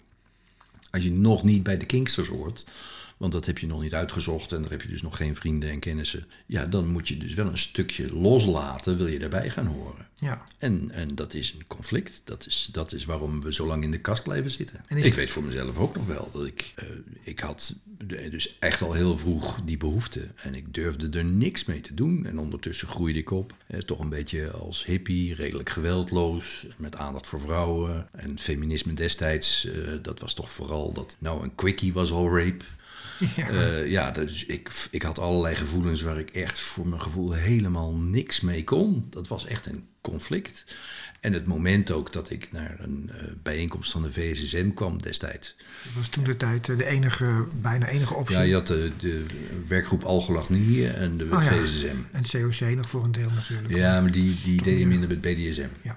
Als je nog niet bij de Kingsters hoort, want dat heb je nog niet uitgezocht en daar heb je dus nog geen vrienden en kennissen. Ja, dan moet je dus wel een stukje loslaten, wil je daarbij gaan horen. Ja. En, en dat is een conflict. Dat is, dat is waarom we zo lang in de kast blijven zitten. Ik weet voor mezelf ook nog wel dat ik, uh, ik had dus echt al heel vroeg die behoefte. En ik durfde er niks mee te doen. En ondertussen groeide ik op. Eh, toch een beetje als hippie, redelijk geweldloos. Met aandacht voor vrouwen. En feminisme destijds, uh, dat was toch vooral dat... Nou, een quickie was al rape. Ja, uh, ja dus ik, ik had allerlei gevoelens waar ik echt voor mijn gevoel helemaal niks mee kon. Dat was echt een conflict. En het moment ook dat ik naar een uh, bijeenkomst van de VSSM kwam destijds. Dat was toen de tijd de enige, bijna enige optie. Ja, je had de, de werkgroep Algelachnie en de oh, VSSM. Ja. En COC nog voor een deel natuurlijk. Ja, maar die, die deden minder met BDSM. Ja.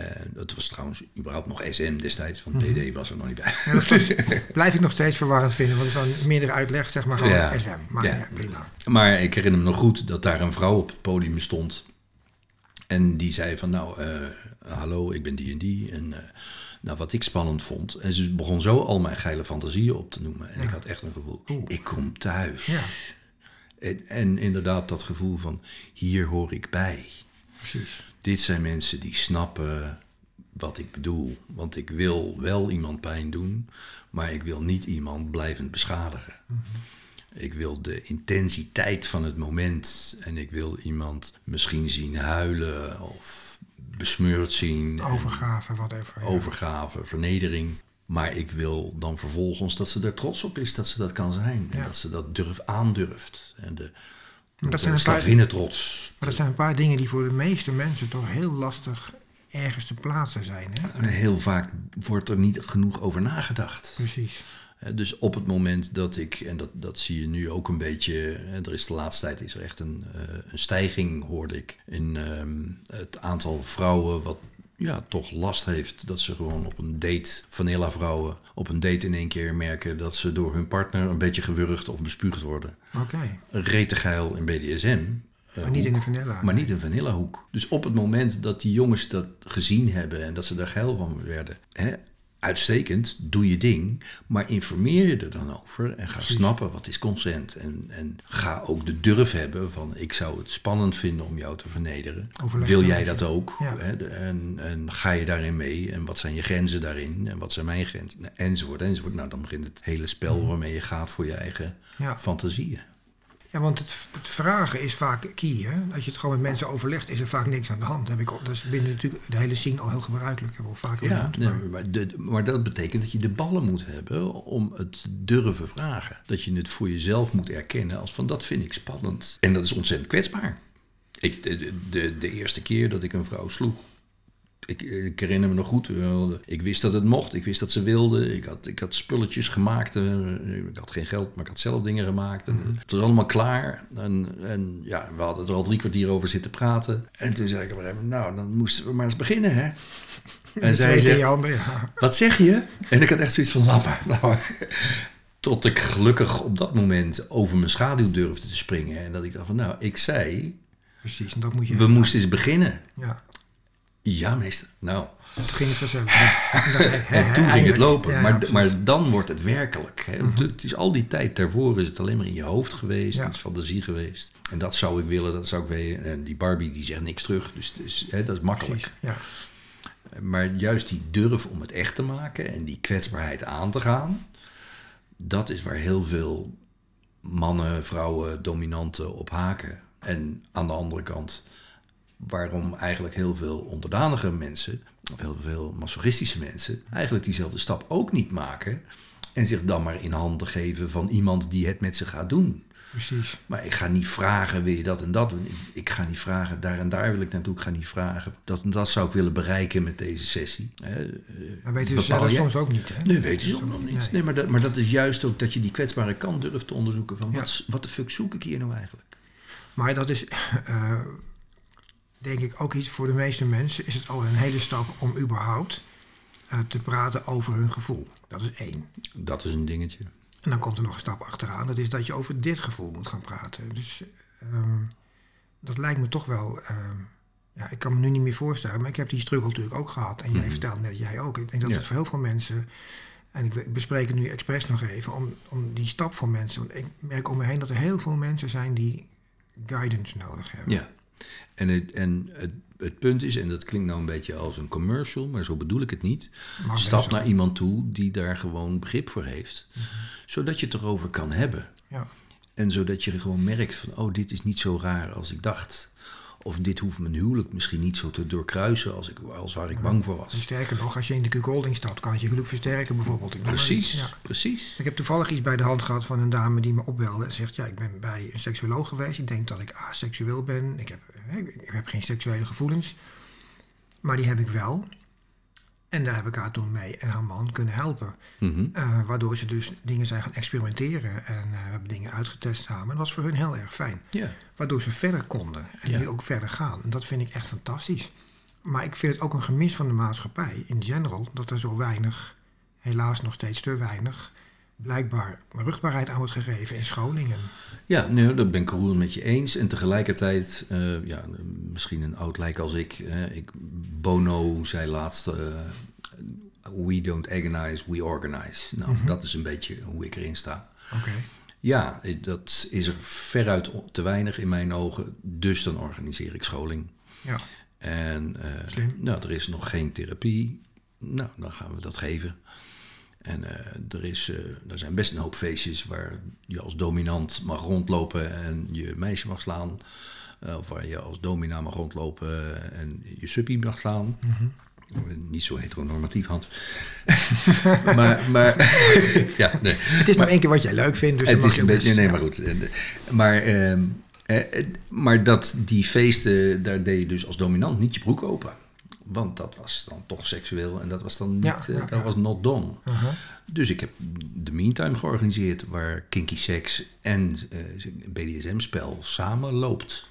Uh, dat was trouwens überhaupt nog SM destijds, want BD mhm. was er nog niet bij. Ja, blijf ik nog steeds verwarrend vinden, want het is dan meerdere uitleg, zeg maar gewoon SM. Maar, ja. prima. maar ik herinner me nog goed dat daar een vrouw op het podium stond. En die zei van, nou, uh, hallo, ik ben die en die. En nou, wat ik spannend vond. En ze begon zo al mijn geile fantasieën op te noemen. En ik had echt een gevoel, ik kom thuis. Ja. En, en, inderdaad dat gevoel van, hier hoor ik bij. Precies. Dit zijn mensen die snappen wat ik bedoel. Want ik wil wel iemand pijn doen, maar ik wil niet iemand blijvend beschadigen. Mhm. Ik wil de intensiteit van het moment en ik wil iemand misschien zien huilen of besmeurd zien. Overgave, wat even. Overgave, vernedering. Maar ik wil dan vervolgens dat ze er trots op is dat ze dat kan zijn. En dat ze dat durf aandurft. En de, dat zijn een paar, trots. Maar dat zijn een paar dingen die voor de meeste mensen toch heel lastig ergens te plaatsen zijn. Hè? Heel vaak wordt er niet genoeg over nagedacht. Precies. Dus op het moment dat ik, en dat, dat zie je nu ook een beetje, er is de laatste tijd is er echt een, eh, een stijging, hoorde ik, in ehm, het aantal vrouwen wat ja, toch last heeft dat ze gewoon op een date, vanilla vrouwen, op een date in één keer merken dat ze door hun partner een beetje gewurgd of bespuugd worden. Oké. Okay. geil in BDSM. Uh, maar niet in een vanilla. Maar niet in vanilla hoek. Dus op het moment dat die jongens dat gezien hebben en dat ze daar geil van werden, hè, uitstekend, doe je ding, maar informeer je er dan over en ga snappen wat is consent. En, en ga ook de durf hebben van ik zou het spannend vinden om jou te vernederen. Wil jij dat ook? Hè? En, en ga je daarin mee? En wat zijn je grenzen daarin? En wat zijn mijn grenzen? Enzovoort, enzovoort. Nou, dan begint het hele spel mhm. waarmee je gaat voor je eigen fantasieën. Ja, want het, het, vragen is vaak key. Hè? Als je het gewoon met mensen overlegt, is er vaak niks aan de hand. Dat, heb ik, dat is binnen natuurlijk de hele scene al heel gebruikelijk. Heb ik al vaak ja, maar... maar, maar, dat betekent dat je de ballen moet hebben om het durven vragen. Dat je het voor jezelf moet erkennen als van dat vind ik spannend. En dat is ontzettend kwetsbaar. Ik, de, de, de eerste keer dat ik een vrouw sloeg, ik, ik, herinner me nog goed. Ik wist dat het mocht. Ik wist dat ze wilden. Ik had, ik had spulletjes gemaakt. Eh, ik had geen geld, maar ik had zelf dingen gemaakt. En mhm. Het was allemaal klaar. En, en ja, we hadden er al drie kwartier over zitten praten. En toen zei ik op een nou, dan moesten we maar eens beginnen, hè. En zij zegt, handen, ja. wat zeg je? En ik had echt zoiets van, laat maar. Nou, tot ik gelukkig op dat moment over mijn schaduw durfde te springen. En dat ik dacht van, nou, ik zei... Precies, en dat moet je... We moesten eens beginnen. Ja. Ja, meester. Nou. Toen ging het vanzelf. en toen ging het lopen. maar, maar dan wordt het werkelijk. Hè. Mhm. Het is al die tijd daarvoor is het alleen maar in je hoofd geweest. Het is fantasie geweest. En dat zou ik willen, dat zou ik willen. En die Barbie die zegt niks terug. Dus, dus hè, dat is makkelijk. ja. Maar juist die durf om het echt te maken en die kwetsbaarheid aan te gaan. Dat is waar heel veel mannen, vrouwen, dominanten op haken. En aan de andere kant waarom eigenlijk heel veel onderdanige mensen, of heel veel masochistische mensen, eigenlijk diezelfde stap ook niet maken. En zich dan maar in handen geven van iemand die het met ze gaat doen. Precies. Maar ik ga niet vragen, wil je dat en dat doen? Ik, ga niet vragen, daar en daar wil ik naartoe. Ik ga niet vragen, dat en dat zou ik willen bereiken met deze sessie. Maar weten ze zelf soms ook niet, hè? Nee, weten ze nog niet. Nee, maar, dat, maar dat is juist ook dat je die kwetsbare kant durft te onderzoeken. Van wat, wat de fuck zoek ik hier nou eigenlijk? Maar dat is... Uh, denk ik ook iets voor de meeste mensen, is het al een hele stap om überhaupt uh, te praten over hun gevoel. Dat is één. Dat is een dingetje. En dan komt er nog een stap achteraan. Dat is dat je over dit gevoel moet gaan praten. Dus um, dat lijkt me toch wel. Um, ja, ik kan me nu niet meer voorstellen, maar ik heb die struggle natuurlijk ook gehad. En jij mm vertelt net, jij ook. Ik denk dat het voor heel veel mensen. En ik bespreek het nu expres nog even, om, om die stap voor mensen. Want ik merk om me heen dat er heel veel mensen zijn die guidance nodig hebben. Ja. En, het, en het, het punt is, en dat klinkt nou een beetje als een commercial, maar zo bedoel ik het niet. Stap naar iemand toe die daar gewoon begrip voor heeft. Mhm. Zodat je het erover kan hebben. Ja. En zodat je gewoon merkt van, oh, dit is niet zo raar als ik dacht. Of dit hoeft mijn huwelijk misschien niet zo te doorkruisen als, ik, als waar ik bang voor was. Sterker nog, als je in de Q-Golding stapt, kan het je huwelijk versterken bijvoorbeeld. precies, ja. precies. Ik heb toevallig iets bij de hand gehad van een dame die me opbelde en zegt... ja, ik ben bij een seksuoloog geweest. Ik denk dat ik aseksueel ben. Ik heb, ik heb geen seksuele gevoelens. Maar die heb ik wel. En daar heb ik haar toen mee en haar man kunnen helpen. Mhm. Eh, waardoor ze dus dingen zijn gaan experimenteren. En uh, we hebben dingen uitgetest samen. Dat was voor hun heel erg fijn. Ja. Waardoor ze verder konden. En nu ook verder gaan. En dat vind ik echt fantastisch. Maar ik vind het ook een gemis van de maatschappij in general dat er zo weinig, helaas nog steeds te weinig, blijkbaar rugbaarheid aan wordt gegeven in scholingen. Ja, nee, dat ben ik roerend met je eens. En tegelijkertijd, eh, ja, misschien een oud lijk als ik, ik Bono zei laatst, uh, we don't agonize, we organize. Nou, Mhm. dat is een beetje hoe ik erin sta. Oké. Ja, dat is er veruit te weinig in mijn ogen. Dus dan organiseer ik scholing. Ja. En eh, Slim. nou, er is nog geen therapie. Nou, dan gaan we dat geven. En eh, er, is, eh, er zijn best een hoop feestjes waar je als dominant mag rondlopen en je meisje mag slaan. Eh, of waar je als domina mag rondlopen en je suppie mag slaan. Niet zo heteronormatief, Hans. maar, maar ja, nee. Het is nou één keer wat jij leuk vindt, dus Het is een beetje, best- nee, ja. maar goed. Maar, ehm, eh, eh, maar dat die feesten, daar deed je dus als dominant niet je broek open. Want dat was dan toch seksueel en dat was dan niet, Ja, eh, ja, dat was not done. Aha. Dus ik heb de Meantime georganiseerd, waar kinky seks en eh, BDSM-spel samen loopt.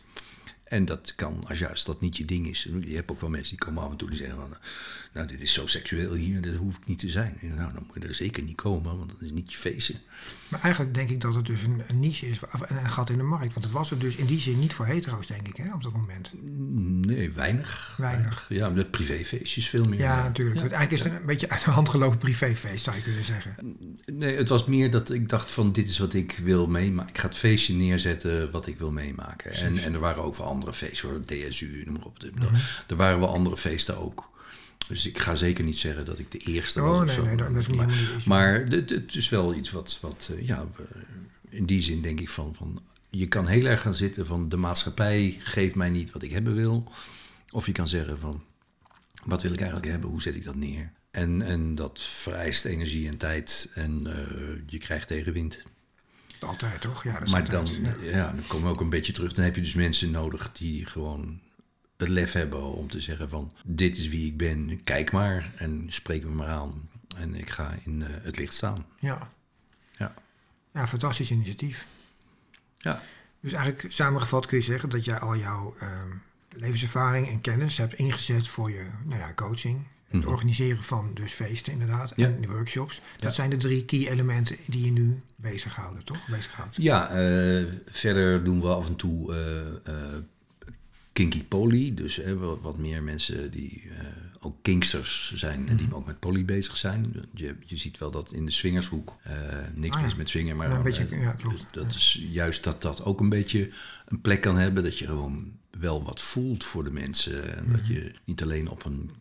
En dat kan, als juist dat niet je ding is. Je hebt ook wel mensen die komen af en toe die zeggen van... Nou, dit is zo seksueel hier, dat hoeft niet te zijn. En nou, dan moet je er zeker niet komen, want dat is niet je feestje. Maar eigenlijk denk ik dat het dus een, een niche is, of een, een gat in de markt. Want het was er dus in die zin niet voor hetero's, denk ik, hè, op dat moment. Nee, weinig. Weinig. Ja, de privéfeestjes veel meer. Ja, natuurlijk. Ja. Eigenlijk is het een beetje uit de hand gelopen privéfeest, zou je kunnen zeggen. Nee, het was meer dat ik dacht van dit is wat ik wil meemaken. Ik ga het feestje neerzetten wat ik wil meemaken. En, en er waren ook wel andere feesten hoor, DSU, noem maar op. Mhm. Er waren wel andere feesten ook. Dus ik ga zeker niet zeggen dat ik de eerste Oh, was. of nee, zo. nee, dat is niet maar het is wel iets wat, wat eh, ja, in die zin denk ik van, van... Je kan heel erg gaan zitten van de maatschappij geeft mij niet wat ik hebben wil. Of je kan zeggen van wat wil ik eigenlijk hebben, hoe zet ik dat neer? En, en dat vereist energie en tijd en eh, je krijgt tegenwind. Altijd, toch? Ja, dat is Maar altijd. dan, Ja. ja, dan komen we ook een beetje terug. Dan heb je dus mensen nodig die gewoon het lef hebben om te zeggen van... dit is wie ik ben, kijk maar en spreek me maar aan. En ik ga in eh, het licht staan. Ja. Ja. ja, fantastisch initiatief. Ja. Dus eigenlijk samengevat kun je zeggen dat jij al jouw ehm, levenservaring en kennis hebt ingezet voor je nou ja, coaching. Het organiseren van dus feesten inderdaad Ja. en de workshops. Dat Ja. zijn de drie key elementen die je nu bezighouden, toch? Bezighoudt. Ja, eh, verder doen we af en toe eh, eh, kinky poly. Dus wat, wat meer mensen die ook kinksters zijn en die ook met poly bezig zijn. Je, je ziet wel dat in de swingershoek niks Ah, ja. mis met swingen, maar beetje, ja, klopt. dat is juist dat dat ook een beetje een plek kan hebben. Dat je gewoon wel wat voelt voor de mensen. En dat Mhm. je niet alleen op een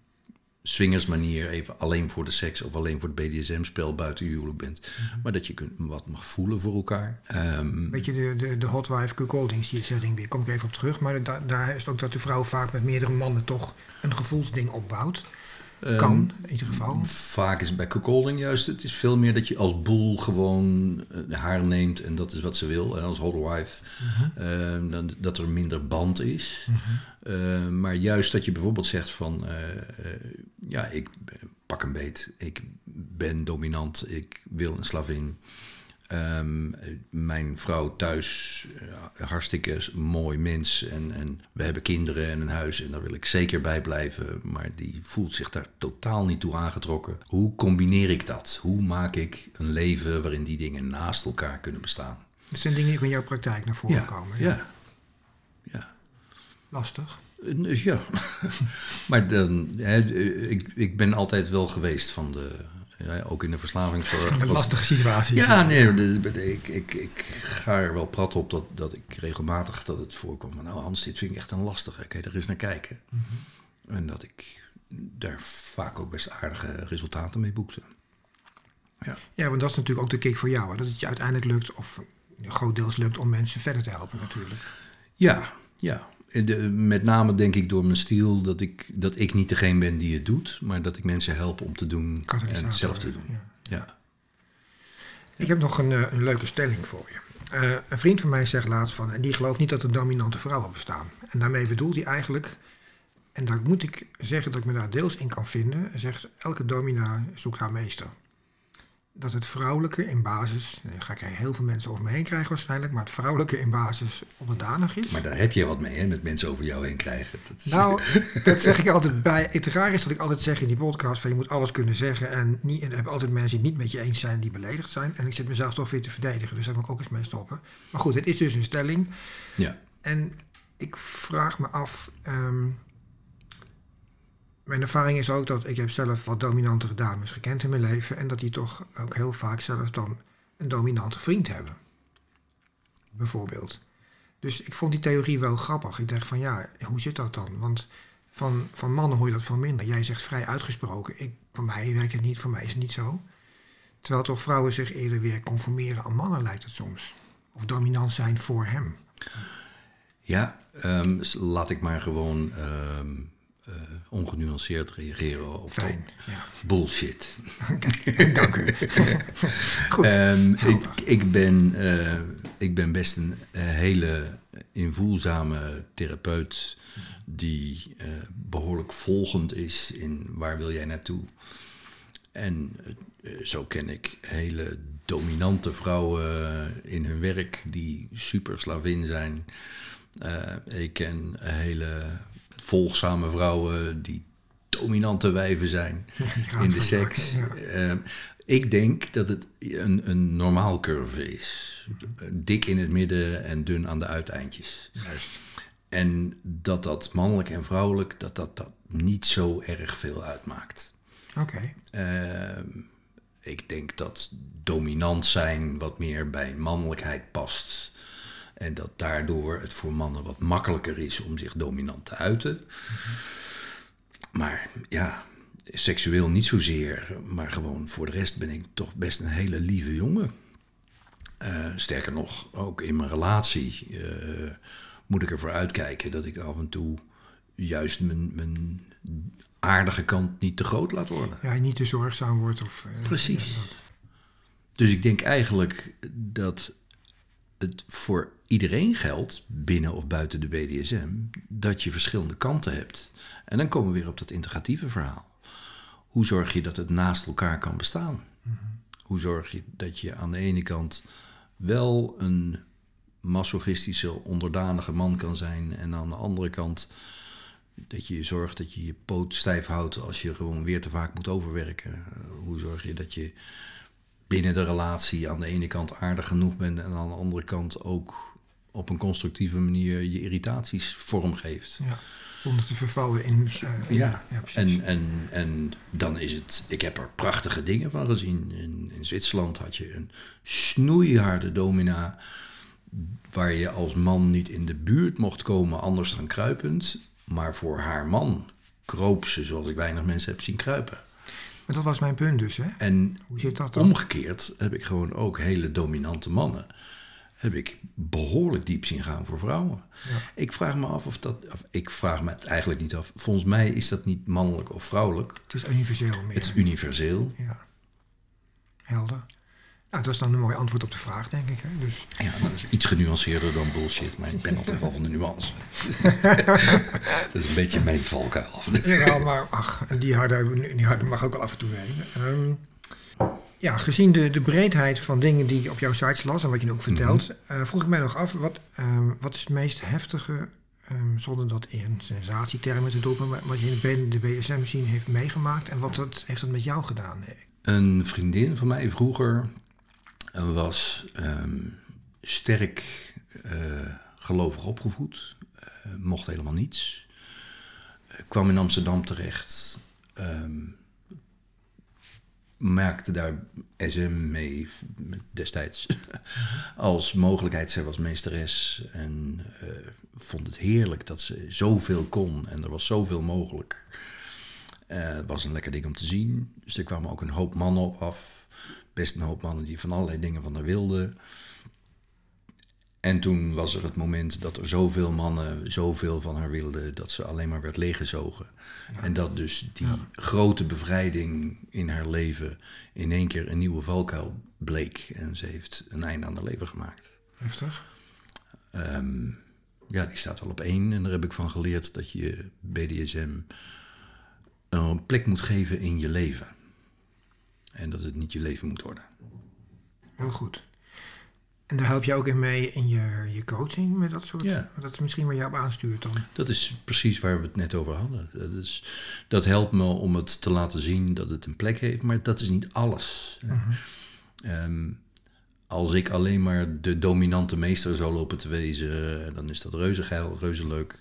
swingersmanier even alleen voor de seks of alleen voor het BDSM-spel buiten huwelijk bent. Mhm. Maar dat je kunt, wat mag voelen voor elkaar. Ehm, Weet je, de, de, de hot wife cuckoldings setting weer, kom ik even op terug. Maar da- daar is het ook dat de vrouw vaak met meerdere mannen toch een gevoelsding opbouwt. Ehm, Kan, in ieder geval. Vaak is het bij cuckolding juist. Het is veel meer dat je als boel gewoon eh, haar neemt en dat is wat ze wil. hè, Als hot wife. Ehm, dan, dat er minder band is. Ehm, maar juist dat je bijvoorbeeld zegt van... eh, eh, ja, ik pak een beet. Ik ben dominant. Ik wil een slavin. Ehm, mijn vrouw thuis, eh, hartstikke mooi mens. En, en we hebben kinderen en een huis en daar wil ik zeker bij blijven. Maar die voelt zich daar totaal niet toe aangetrokken. Hoe combineer ik dat? Hoe maak ik een leven waarin die dingen naast elkaar kunnen bestaan? Dat zijn dingen die ook in jouw praktijk naar voren komen. Ja. ja. ja. Lastig. Ja, maar dan, hè, ik, ik ben altijd wel geweest van de, ja, ook in de verslavingszorg. Was- lastige situaties. Ja, nee, ik, ik, ik ga er wel prat op dat, dat ik regelmatig dat het voorkwam van... nou Hans, dit vind ik echt een lastige, kan je er eens naar kijken? En dat ik daar vaak ook best aardige resultaten mee boekte. Ja, Ja, want dat is natuurlijk ook de kick voor jou. Hè? Dat het je uiteindelijk lukt, of grootdeels lukt, om mensen verder te helpen natuurlijk. ja. ja. De, met name denk ik door mijn stijl dat ik, dat ik niet degene ben die het doet... maar dat ik mensen help om te doen en het zelf te doen. ja. ja. Ik heb nog een, eh, een leuke stelling voor je. Eh, een vriend van mij zegt laatst van, en die gelooft niet dat er dominante vrouwen bestaan. En daarmee bedoelt hij eigenlijk, en daar moet ik zeggen dat ik me daar deels in kan vinden, zegt elke domina zoekt haar meester. Dat het vrouwelijke in basis, nu ga ik heel veel mensen over me heen krijgen waarschijnlijk, maar het vrouwelijke in basis onderdanig is. Maar daar heb je wat mee, hè, met mensen over jou heen krijgen. Dat is... Nou, dat zeg ik altijd bij. Het raar is dat ik altijd zeg in die podcast van je moet alles kunnen zeggen. En, niet, en er hebben altijd mensen die het niet met je eens zijn, die beledigd zijn. En ik zit mezelf toch weer te verdedigen, dus daar moet ik ook eens mee stoppen. Maar goed, het is dus een stelling. Ja. En ik vraag me af. ehm, mijn ervaring is ook dat ik heb zelf wat dominantere dames gekend in mijn leven. En dat die toch ook heel vaak zelf dan een dominante vriend hebben. Bijvoorbeeld. Dus ik vond die theorie wel grappig. Ik dacht van ja, hoe zit dat dan? Want van, van mannen hoor je dat veel minder. Jij zegt vrij uitgesproken. Ik, voor mij werkt het niet, voor mij is het niet zo. Terwijl toch vrouwen zich eerder weer conformeren aan mannen lijkt het soms. Of dominant zijn voor hem. Ja, ehm, laat ik maar gewoon ehm, eh, ongenuanceerd reageren op Fijn, ja. bullshit. Dank u. Goed, Ehm, ik, ik, ben, eh, ik ben best een eh, hele invoelzame therapeut die eh, behoorlijk volgend is in waar wil jij naartoe. En zo ken ik hele dominante vrouwen in hun werk die super slavin zijn. Ik ken hele volgzame vrouwen die dominante wijven zijn in de seks. ja. Ehm, ik denk dat het een, een normaal curve is. Dik in het midden en dun aan de uiteindjes. Juist. En dat dat mannelijk en vrouwelijk, dat dat, dat niet zo erg veel uitmaakt. Oké, Ehm, ik denk dat dominant zijn wat meer bij mannelijkheid past. En dat daardoor het voor mannen wat makkelijker is om zich dominant te uiten. Maar ja, seksueel niet zozeer. Maar gewoon voor de rest ben ik toch best een hele lieve jongen. Eh, sterker nog, ook in mijn relatie eh, moet ik ervoor uitkijken dat ik af en toe juist mijn, mijn aardige kant niet te groot laat worden. ja, niet te zorgzaam wordt of... eh, Precies. ja, Dus ik denk eigenlijk dat het voor iedereen geldt, binnen of buiten de BDSM, dat je verschillende kanten hebt. En dan komen we weer op dat integratieve verhaal. Hoe zorg je dat het naast elkaar kan bestaan? Hoe zorg je dat je aan de ene kant wel een masochistische, onderdanige man kan zijn en aan de andere kant dat je zorgt dat je je poot stijf houdt als je gewoon weer te vaak moet overwerken? Eh, Hoe zorg je dat je binnen de relatie aan de ene kant aardig genoeg bent en aan de andere kant ook op een constructieve manier je irritaties vormgeeft? ja, zonder te vervallen in... eh, Ja, ja en, en, en dan is het. Ik heb er prachtige dingen van gezien. In, in Zwitserland had je een snoeiharde domina. waar je als man niet in de buurt mocht komen, anders dan kruipend. Maar voor haar man kroop ze zoals ik weinig mensen heb zien kruipen. Maar dat was mijn punt dus, hè? En Hoe zit dat dan? omgekeerd heb ik gewoon ook hele dominante mannen. Heb ik behoorlijk diep zien gaan voor vrouwen. Ik vraag me af of dat. Of ik vraag me het eigenlijk niet af. Volgens mij is dat niet mannelijk of vrouwelijk. Het is universeel meer. Het is universeel. Ja. Helder. Nou, dat is dan een mooi antwoord op de vraag, denk ik. Hè? Dus, Ja, dat is iets genuanceerder dan bullshit, maar ik ben altijd wel van de nuance. dat is een beetje mijn valkuil. ja, maar ach, die harde, die harde mag ook wel af en toe wegen. Ehm, ja, gezien de, de breedheid van dingen die ik op jouw sites las en wat je nu ook vertelt, eh, vroeg ik mij nog af, wat, ehm, wat is het meest heftige, ehm, zonder dat in sensatietermen te doppen, maar wat je in de BSM zien heeft meegemaakt en wat dat, heeft dat met jou gedaan? Een vriendin van mij vroeger was ehm, sterk eh, gelovig opgevoed, eh, mocht helemaal niets. Eh, kwam in Amsterdam terecht, ehm, maakte daar SM mee destijds als mogelijkheid. Zij was meesteres en vond het heerlijk dat ze zoveel kon en er was zoveel mogelijk. Het was een lekker ding om te zien. Dus er kwamen ook een hoop mannen op af. Best een hoop mannen die van allerlei dingen van haar wilden. En toen was er het moment dat er zoveel mannen zoveel van haar wilden... dat ze alleen maar werd leeggezogen. En dat dus die grote bevrijding in haar leven... in één keer een nieuwe valkuil bleek. En ze heeft een einde aan haar leven gemaakt. Heftig? Ehm, ja, die staat wel op één. En daar heb ik van geleerd dat je BDSM een plek moet geven in je leven. En dat het niet je leven moet worden. Heel goed. En daar help je ook in mee in je, je coaching met dat soort? Ja. Dat is misschien waar je op aanstuurt dan. Dat is precies waar we het net over hadden. Dat, is, dat helpt me om het te laten zien dat het een plek heeft, maar dat is niet alles. Ehm, als ik alleen maar de dominante meester zou lopen te wezen, dan is dat reuze geil, reuze leuk.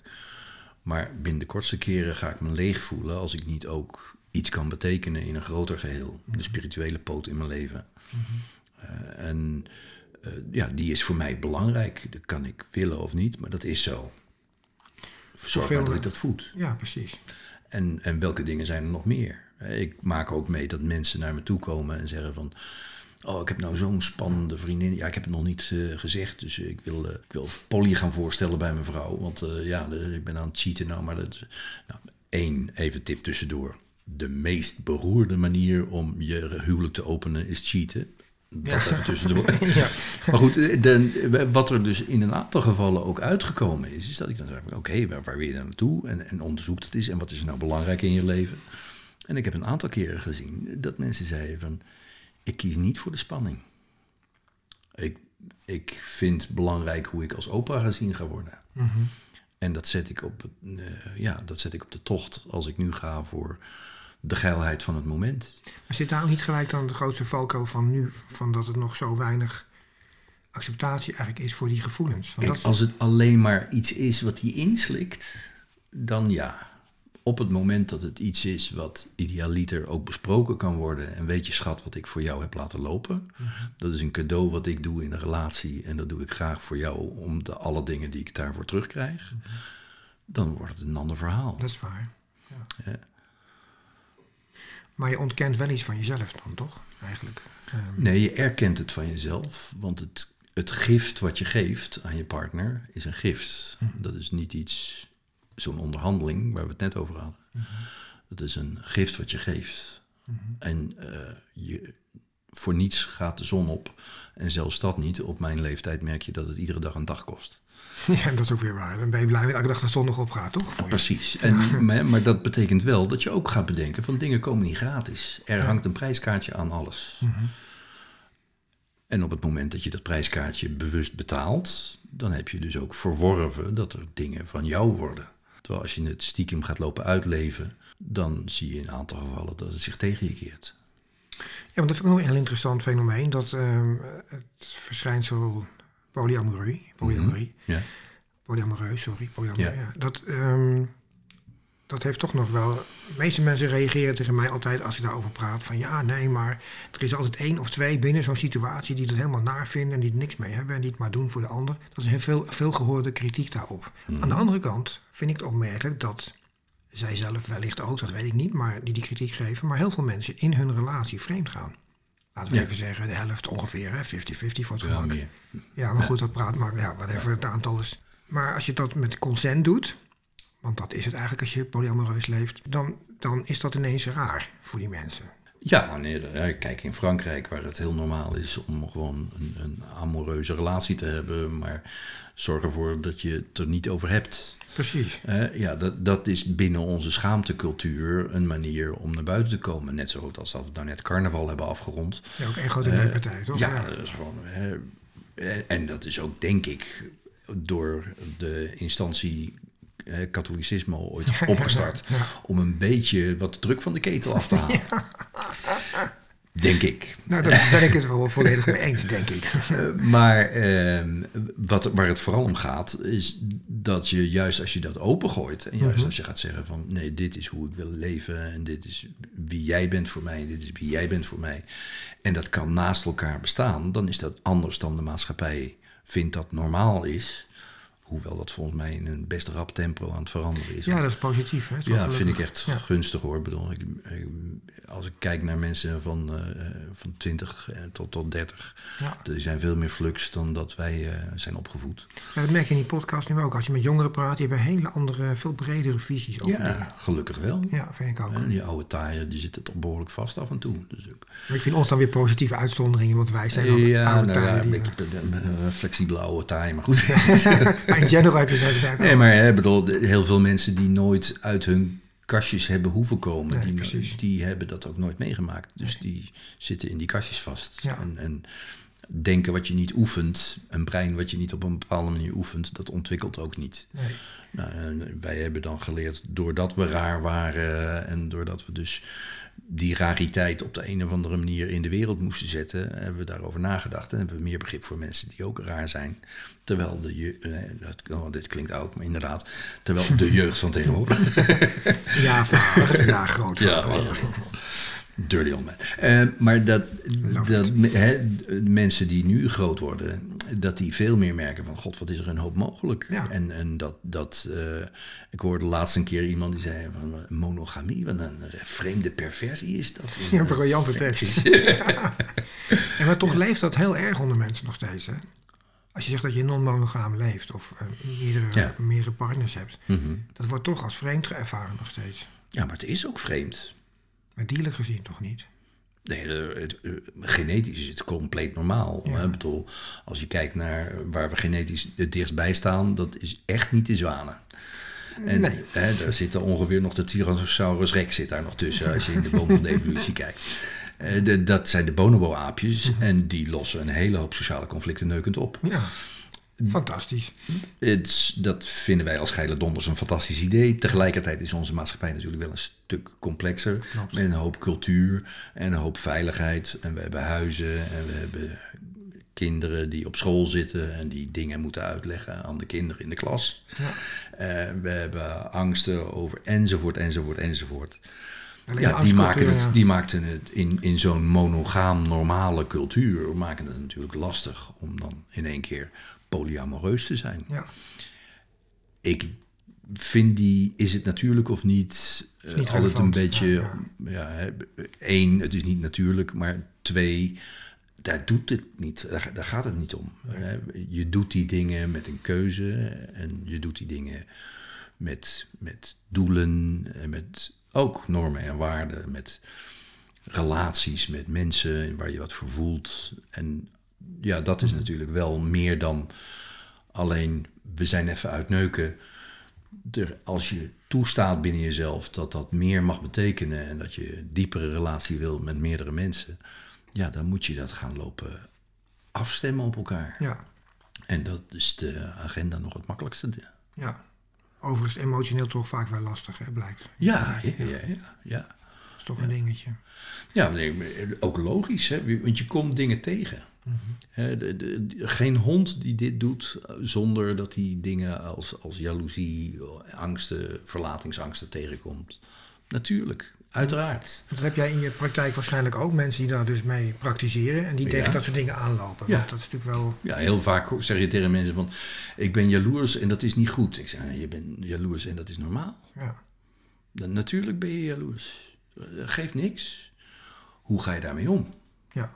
Maar binnen de kortste keren ga ik me leeg voelen als ik niet ook iets kan betekenen in een groter geheel. De spirituele poot in mijn leven. Eh, en eh, ja, die is voor mij belangrijk. Dat kan ik willen of niet, maar dat is zo. Zorg maar dat ik dat voed. Ja, precies. En, en welke dingen zijn er nog meer? Ik maak ook mee dat mensen naar me toe komen en zeggen van... Oh, ik heb nou zo'n spannende vriendin. Ja, ik heb het nog niet eh, gezegd. Dus ik wil, ik wil Polly gaan voorstellen bij mijn vrouw. Want ja, ik ben aan het cheaten nou. Maar dat... Nou, één, even tip tussendoor. De meest beroerde manier om je huwelijk te openen is cheaten. Dat even tussendoor. Ja. Maar goed, eh, dan, wat er dus in een aantal gevallen ook uitgekomen is, is dat ik dan zeg: oké, waar, waar wil je dan naartoe? En, en onderzoek dat eens. En wat is er nou belangrijk in je leven? En ik heb een aantal keren gezien dat mensen zeiden: van, ik kies niet voor de spanning. Ik, ik vind belangrijk hoe ik als opa gezien ga worden. En dat zet, ik op, het, eh, ja, dat zet ik op de tocht als ik nu ga voor de geilheid van het moment. Maar zit daar ook niet gelijk dan de grootste valkuil van nu, van dat het nog zo weinig acceptatie eigenlijk is voor die gevoelens? Kijk, dat, als het alleen maar iets is wat hij inslikt, dan ja. Op het moment dat het iets is wat idealiter ook besproken kan worden. En weet je, schat, wat ik voor jou heb laten lopen. Dat is een cadeau wat ik doe in een relatie. En dat doe ik graag voor jou om de alle dingen die ik daarvoor terugkrijg. Dan wordt het een ander verhaal. dat is waar. Ja. Ja. Maar je ontkent wel iets van jezelf dan, toch? Eigenlijk. Ehm, Nee, je erkent het van jezelf. Want het, het gift wat je geeft aan je partner is een gift. Dat is niet iets, zo'n onderhandeling waar we het net over hadden. Dat is een gift wat je geeft. En eh, je, voor niets gaat de zon op. En zelfs dat niet. Op mijn leeftijd merk je dat het iedere dag een dag kost. ja, dat is ook weer waar. Dan ben je blij dat elke dag de zon nog opgaat, toch? Precies. En, maar, maar dat betekent wel dat je ook gaat bedenken van dingen komen niet gratis. Er hangt een prijskaartje aan alles. En op het moment dat je dat prijskaartje bewust betaalt, dan heb je dus ook verworven dat er dingen van jou worden. Terwijl als je het stiekem gaat lopen uitleven, dan zie je in een aantal gevallen dat het zich tegen je keert. Ja, want dat vind ik nog een heel interessant fenomeen. Dat ehm, het verschijnsel polyamorie, polyamorie, Ja. polyamoreus, sorry, polyamorie, Ja. dat, ehm, dat heeft toch nog wel... De meeste mensen reageren tegen mij altijd als ik daarover praat van... ja, nee, maar er is altijd één of twee binnen zo'n situatie die het helemaal naar vinden... en die er niks mee hebben en die het maar doen voor de ander. Dat is heel veel, veel gehoorde kritiek daarop. Aan de andere kant vind ik het opmerkelijk dat zij zelf wellicht ook, dat weet ik niet... maar die die kritiek geven, maar heel veel mensen in hun relatie vreemd gaan. Laten we Ja. even zeggen, de helft ongeveer, hè, 50-50 voor het Ja, gemak. Ja, maar goed, dat praat maar, ja, whatever het aantal is. Maar als je dat met consent doet, want dat is het eigenlijk als je polyamoreus leeft, dan, dan is dat ineens raar voor die mensen. Ja, nee, ja, kijk in Frankrijk waar het heel normaal is om gewoon een, een amoreuze relatie te hebben, maar zorg ervoor dat je het er niet over hebt. Precies. Eh, ja, dat, dat is binnen onze schaamtecultuur een manier om naar buiten te komen. Net zo als dat we nou net carnaval hebben afgerond. Ja, ook één grote neempartij, toch? Ja, dat is gewoon. hè, en- dat is ook, denk ik, door de instantie eh, katholicisme ooit opgestart. ja. Om een beetje wat druk van de ketel af te halen. Denk ik. Nou, daar ben ik het wel volledig mee eens, denk ik. Maar ehm, wat, waar het vooral om gaat, is dat je juist als je dat opengooit. En juist als je gaat zeggen van nee, dit is hoe ik wil leven. En dit is wie jij bent voor mij. En dit is wie jij bent voor mij. En dat kan naast elkaar bestaan. Dan is dat anders dan de maatschappij vindt dat normaal is. Hoewel dat volgens mij in een best rap tempo aan het veranderen is. Ja, dat is positief. Hè? Is Ja, vind ik echt Ja. gunstig hoor. Ik bedoel, ik, als ik kijk naar mensen van, eh, van 20 tot, tot 30, Ja. die zijn veel meer flux dan dat wij eh, zijn opgevoed. Ja, dat merk je in die podcast nu ook. Als je met jongeren praat, die hebben hele andere, veel bredere visies over dingen. Ja, gelukkig wel. Ja, vind ik ook. En die oude taaien die zitten toch behoorlijk vast af en toe. Dus ook. Maar ik vind ons dan weer positieve uitzonderingen, want wij zijn dan ja, oude nou ja, een eh, flexibele oude taai, maar goed. In general heb je gezegd. nee, maar hè, bedoel, heel veel mensen die nooit uit hun kastjes hebben hoeven komen. Nee, die, precies. die hebben dat ook nooit meegemaakt. Dus die zitten in die kastjes vast. Ja. En, en denken wat je niet oefent, een brein wat je niet op een bepaalde manier oefent, dat ontwikkelt ook niet. Nee. Nou, wij hebben dan geleerd, doordat we raar waren en doordat we dus die rariteit op de een of andere manier in de wereld moesten zetten, hebben we daarover nagedacht en hebben we meer begrip voor mensen die ook raar zijn. Terwijl de je, eh, oh, dit klinkt oud, maar inderdaad, terwijl de jeugd van tegenwoordig. Ja, vader. Ja, groot. Ja, Dirty old man. Eh, maar dat, Love dat mensen die nu groot worden, dat die veel meer merken van... God, wat is er een hoop mogelijk? Ja. En, en dat... dat eh, ik hoorde laatst een keer iemand die zei van eh, monogamie, wat een vreemde perversie is dat. Ja, een briljante tekst. en maar toch leeft dat heel erg onder mensen nog steeds, hè? Als je zegt dat je non-monogaam leeft of eh, meerdere, meerdere partners hebt, Mhm. dat wordt toch als vreemd ervaren nog steeds. Ja, maar het is ook vreemd. Maar dierlijk gezien toch niet? Nee, het, eh, genetisch is het compleet normaal. Ja. Ik bedoel, als je kijkt naar waar we genetisch het dichtst bij staan, dat is echt niet de zwanen. En Nee. hè, daar zit er ongeveer nog de Tyrannosaurus rex zit daar nog tussen, als je in de boom van de evolutie kijkt. Eh, de- dat zijn de bonobo-aapjes en die lossen een hele hoop sociale conflicten neukend op. Ja, fantastisch. Het dat vinden wij als geile donders een fantastisch idee. Tegelijkertijd is onze maatschappij natuurlijk wel een stuk complexer. Klopt. Met een hoop cultuur en een hoop veiligheid. En we hebben huizen en we hebben kinderen die op school zitten en die dingen moeten uitleggen aan de kinderen in de klas. Ja. Eh, we hebben angsten over enzovoort, enzovoort, enzovoort. Alleen Ja, die maken ja. het, die maakten het in, in zo'n monogaam normale cultuur, maken het natuurlijk lastig om dan in één keer polyamoreus te zijn. Ja, Ik vind die, is het natuurlijk of niet, eh, niet altijd een beetje, Ja, ja, één, het is niet natuurlijk, maar twee, daar doet het niet, daar, daar gaat het niet om. Je doet die dingen met een keuze en je doet die dingen met, met doelen en met ook normen en waarden, met relaties met mensen waar je wat voor voelt. En ja, dat is natuurlijk wel meer dan alleen we zijn even uitneuken. Er, als je toestaat binnen jezelf dat dat meer mag betekenen en dat je een diepere relatie wil met meerdere mensen, ja, dan moet je dat gaan lopen afstemmen op elkaar. ja, En dat is de agenda nog het makkelijkste. ja. Overigens emotioneel toch vaak wel lastig, hè, blijkt. Ja, ja, ja, ja. ja. Dat is toch een dingetje. Ja, nee, maar ook logisch, hè? want je komt dingen tegen. Hè, de, de- de- geen hond die dit doet eh, zonder dat hij dingen als, als jaloezie, angsten, verlatingsangsten tegenkomt. Natuurlijk, uiteraard. Dat heb jij in je praktijk waarschijnlijk ook. Mensen die daar dus mee praktiseren en die Ja. tegen dat soort dingen aanlopen. Ja. Want dat is natuurlijk wel... Ja, heel vaak zeg je tegen mensen van, ik ben jaloers en dat is niet goed. Ik zeg, je bent jaloers en dat is normaal. Ja, Dan, natuurlijk ben je jaloers. Dat geeft niks. Hoe ga je daarmee om? Ja,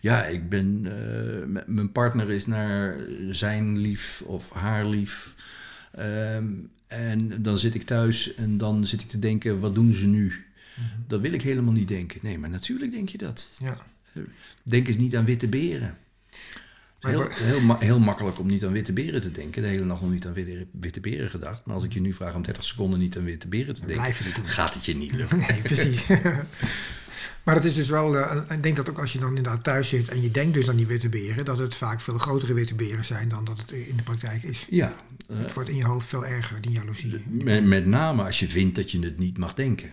Ja, ik ben. eh, mijn partner is naar zijn lief of haar lief. Ehm, en dan zit ik thuis en dan zit ik te denken: wat doen ze nu? Dat wil ik helemaal niet denken. Nee, maar natuurlijk denk je dat. ja. Denk eens niet aan witte beren. Heel, heel, ma- heel makkelijk om niet aan witte beren te denken. De hele nacht nog niet aan witte, witte beren gedacht. Maar als ik je nu vraag om 30 seconden niet aan witte beren te denken, gaat het je niet lukken. Nee, precies. maar het is dus wel, eh, ik denk dat ook als je dan inderdaad thuis zit en je denkt dus aan die witte beren, dat het vaak veel grotere witte beren zijn dan dat het in de praktijk is. Ja, eh, Het wordt in je hoofd veel erger, die jaloezie. Met, met name als je vindt dat je het niet mag denken.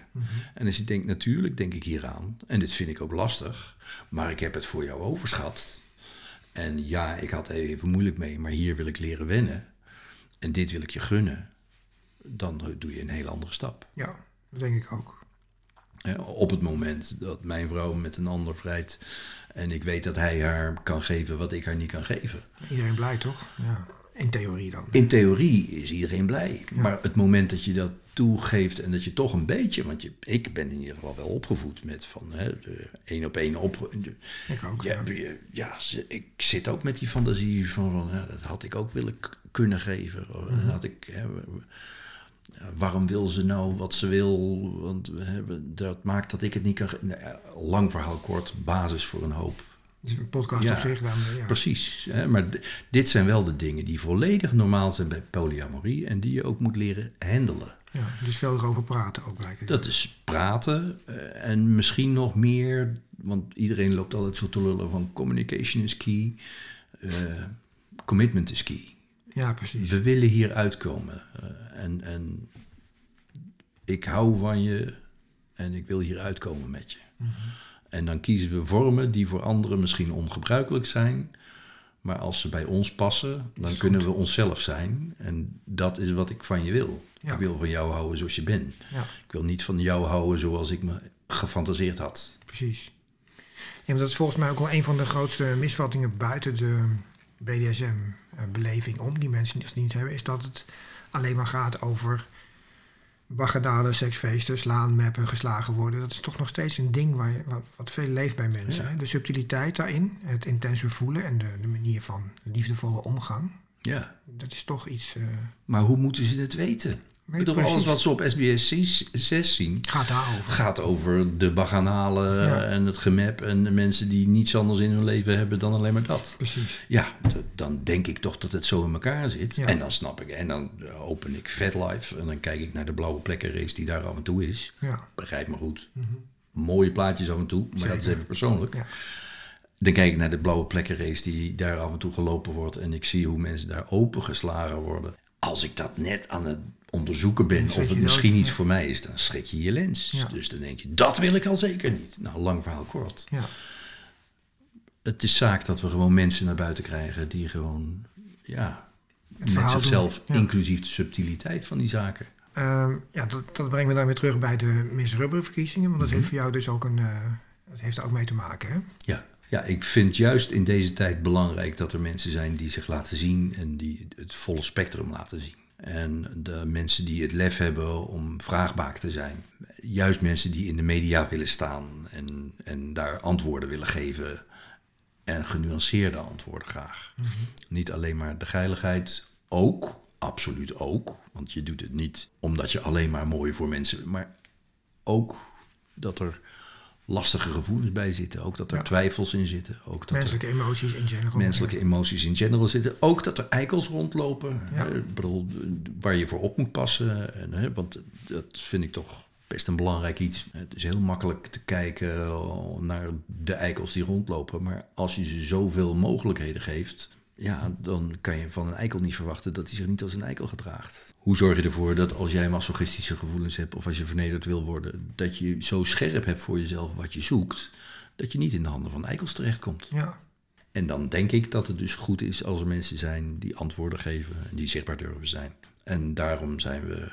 En als je denkt, natuurlijk denk ik hieraan. En dit vind ik ook lastig. Maar ik heb het voor jou overschat. En ja, ik had even moeilijk mee. Maar hier wil ik leren wennen. En dit wil ik je gunnen. Dan doe je een hele andere stap. Ja, dat denk ik ook. Hè, Op het moment dat mijn vrouw met een ander vrijt. En ik weet dat hij haar kan geven wat ik haar niet kan geven. Iedereen blij toch? Ja, in theorie dan. In theorie is iedereen blij. Maar het moment dat je dat toegeeft en dat je toch een beetje, want je, ik ben in ieder geval wel opgevoed met van hè, de één op één op. de- Ik ook, ja, ja. ja, ik zit ook met die fantasie van, van ja, dat had ik ook willen kunnen geven. Mhm. had ik, hè, waarom wil ze nou wat ze wil? Want dat maakt dat ik het niet kan. ja, lang verhaal kort, basis voor een hoop Dus een podcast Ja, op zich dan. Ja. Precies. Hè? Maar dit zijn wel de dingen die volledig normaal zijn bij polyamorie en die je ook moet leren handelen. Ja, dus veel erover praten ook blijkbaar. Dat is praten eh, en misschien nog meer, want iedereen loopt altijd zo te lullen van communication is key, eh, commitment is key. Ja, precies. We willen hier uitkomen eh, en, en ik hou van je en ik wil hier uitkomen met je. En dan kiezen we vormen die voor anderen misschien ongebruikelijk zijn. Maar als ze bij ons passen, dan kunnen we onszelf zijn. En dat is wat ik van je wil. Ja. Ik wil van jou houden zoals je bent. Ja, Ik wil niet van jou houden zoals ik me gefantaseerd had. precies. Ja, maar dat is volgens mij ook wel een van de grootste misvattingen buiten de BDSM-beleving om, die mensen die niet hebben, is dat het alleen maar gaat over bagadalen, seksfeesten, slaan, meppen, geslagen worden. Dat is toch nog steeds een ding waar je, wat, wat veel leeft bij mensen. Ja. hè. De subtiliteit daarin, het intense voelen en de, de manier van liefdevolle omgang. Ja, Dat is toch iets... eh maar hoe moeten ze het weten? Ik bedoel, alles wat ze op SBS 6 zien, gaat daarover. gaat over de baganalen Ja. en het gemep en de mensen die niets anders in hun leven hebben dan alleen maar dat. Precies. Ja, dan denk ik toch dat het zo in elkaar zit. Ja. En dan snap ik. En dan open ik FetLife en dan kijk ik naar de blauwe plekken race die daar af en toe is. Ja. Begrijp me goed. Mooie plaatjes af en toe, maar dat is even persoonlijk. Ja. Dan kijk ik naar de blauwe plekken race die daar af en toe gelopen wordt. En ik zie hoe mensen daar opengeslagen worden. Als ik dat net aan het onderzoeken ben of het misschien iets voor mij is, dan schrik je je lens. Ja. Dus dan denk je, dat wil ik al zeker niet. Nou, lang verhaal kort Ja. het is zaak dat we gewoon mensen naar buiten krijgen die gewoon, ja, met zichzelf, ja. inclusief de subtiliteit van die zaken. Ehm, ja, dat, dat brengt me dan weer terug bij de Miss Rubber verkiezingen. Want dat heeft voor jou dus ook een... eh, dat heeft er ook mee te maken, hè? Ja. ja, ik vind juist in deze tijd belangrijk dat er mensen zijn die zich laten zien en die het volle spectrum laten zien. En de mensen die het lef hebben om vraagbaak te zijn. Juist mensen die in de media willen staan en, en daar antwoorden willen geven. En genuanceerde antwoorden graag. Niet alleen maar de geiligheid, ook, absoluut ook. Want je doet het niet omdat je alleen maar mooi voor mensen... maar ook dat er lastige gevoelens bij zitten. Ook dat er Ja. twijfels in zitten. Ook dat er Menselijke emoties in general. menselijke emoties in general zitten. Ook dat er eikels rondlopen. Ja. hè, bedoel, waar je voor op moet passen. En, hè, want dat vind ik toch best een belangrijk iets. Het is heel makkelijk te kijken naar de eikels die rondlopen. Maar als je ze zoveel mogelijkheden geeft... Ja, dan kan je van een eikel niet verwachten dat hij zich niet als een eikel gedraagt. Hoe zorg je ervoor dat als jij masochistische gevoelens hebt... of als je vernederd wil worden... dat je zo scherp hebt voor jezelf wat je zoekt... dat je niet in de handen van eikels terechtkomt. Ja, En dan denk ik dat het dus goed is als er mensen zijn die antwoorden geven en die zichtbaar durven zijn. En daarom zijn we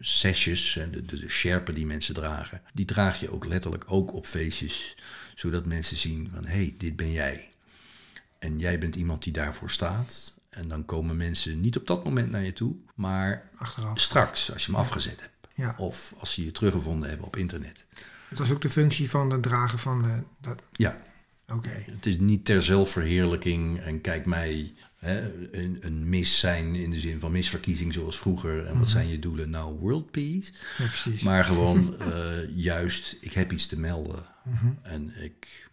sesjes, en de, de, de sjerpen die mensen dragen, die draag je ook letterlijk ook op feestjes, zodat mensen zien van hé, hey, dit ben jij. En jij bent iemand die daarvoor staat. En dan komen mensen niet op dat moment naar je toe, maar achteraf. straks als je hem afgezet hebt. Ja. Of als ze je teruggevonden hebben op internet. Het was ook de functie van het dragen van de... Dat, Ja, Oké. Het is niet ter zelfverheerlijking en kijk mij hè, een, een mis zijn in de zin van misverkiezing zoals vroeger. En wat zijn je doelen? Nou, world peace. Ja, precies. Maar gewoon eh, juist, ik heb iets te melden. En ik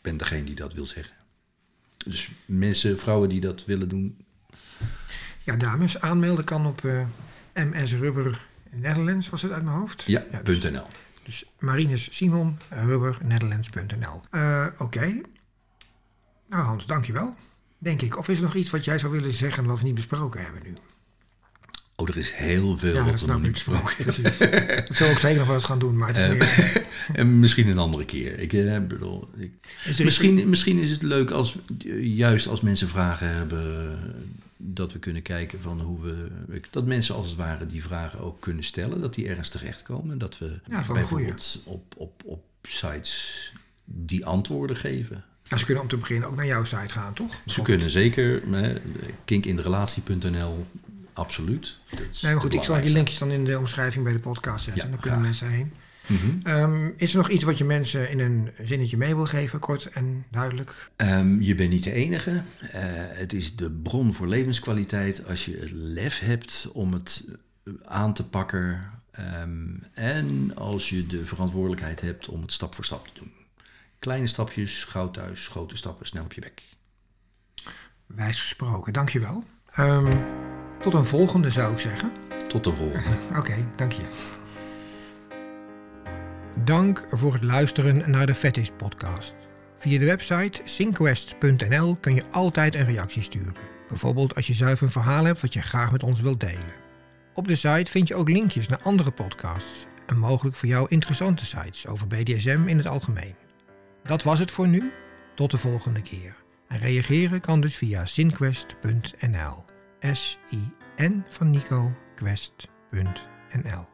ben degene die dat wil zeggen. Dus mensen, vrouwen die dat willen doen. Ja, dames, aanmelden kan op eh, MS Rubber Netherlands, was het uit mijn hoofd? Ja, dus, punt .nl. dus Marinus Simon, Rubber Netherlands.nl. Eh Oké. Nou Hans, dankjewel. Denk ik. Of is er nog iets wat jij zou willen zeggen wat we niet besproken hebben nu? Oh, er is heel veel Ja, wat we nog niet ik. besproken hebben. Dat zou ik zeker nog wel eens gaan doen, maar het is meer... En misschien een andere keer. Ik eh, bedoel, ik, Is misschien, misschien is het leuk als, juist als mensen vragen hebben, dat we kunnen kijken van hoe we, dat mensen als het ware die vragen ook kunnen stellen, dat die ergens terechtkomen. Dat we Ja, bijvoorbeeld op, op, op sites die antwoorden geven. Ja, ze kunnen om te beginnen ook naar jouw site gaan, toch? Ze kunnen zeker, kinkinderelatie.nl, absoluut. Nee, maar goed, ik zal die linkjes dan in de omschrijving bij de podcast zetten. Ja, dan kunnen mensen heen. Mhm. Ehm, is er nog iets wat je mensen in een zinnetje mee wil geven, kort en duidelijk? Ehm, je bent niet de enige. Eh, het is de bron voor levenskwaliteit als je het lef hebt om het aan te pakken. Ehm, en als je de verantwoordelijkheid hebt om het stap voor stap te doen. Kleine stapjes, gauw thuis, grote stappen, snel op je bek. Wijs gesproken, dankjewel. Ehm tot een volgende zou ik zeggen. Tot de volgende. Oké, dank je. Dank voor het luisteren naar de Fetish podcast. Via de website synquest.nl kun je altijd een reactie sturen. Bijvoorbeeld als je zelf een verhaal hebt wat je graag met ons wilt delen. Op de site vind je ook linkjes naar andere podcasts en mogelijk voor jou interessante sites over BDSM in het algemeen. Dat was het voor nu. Tot de volgende keer. En reageren kan dus via synquest.nl. S-I-N van Nico, quest.nl.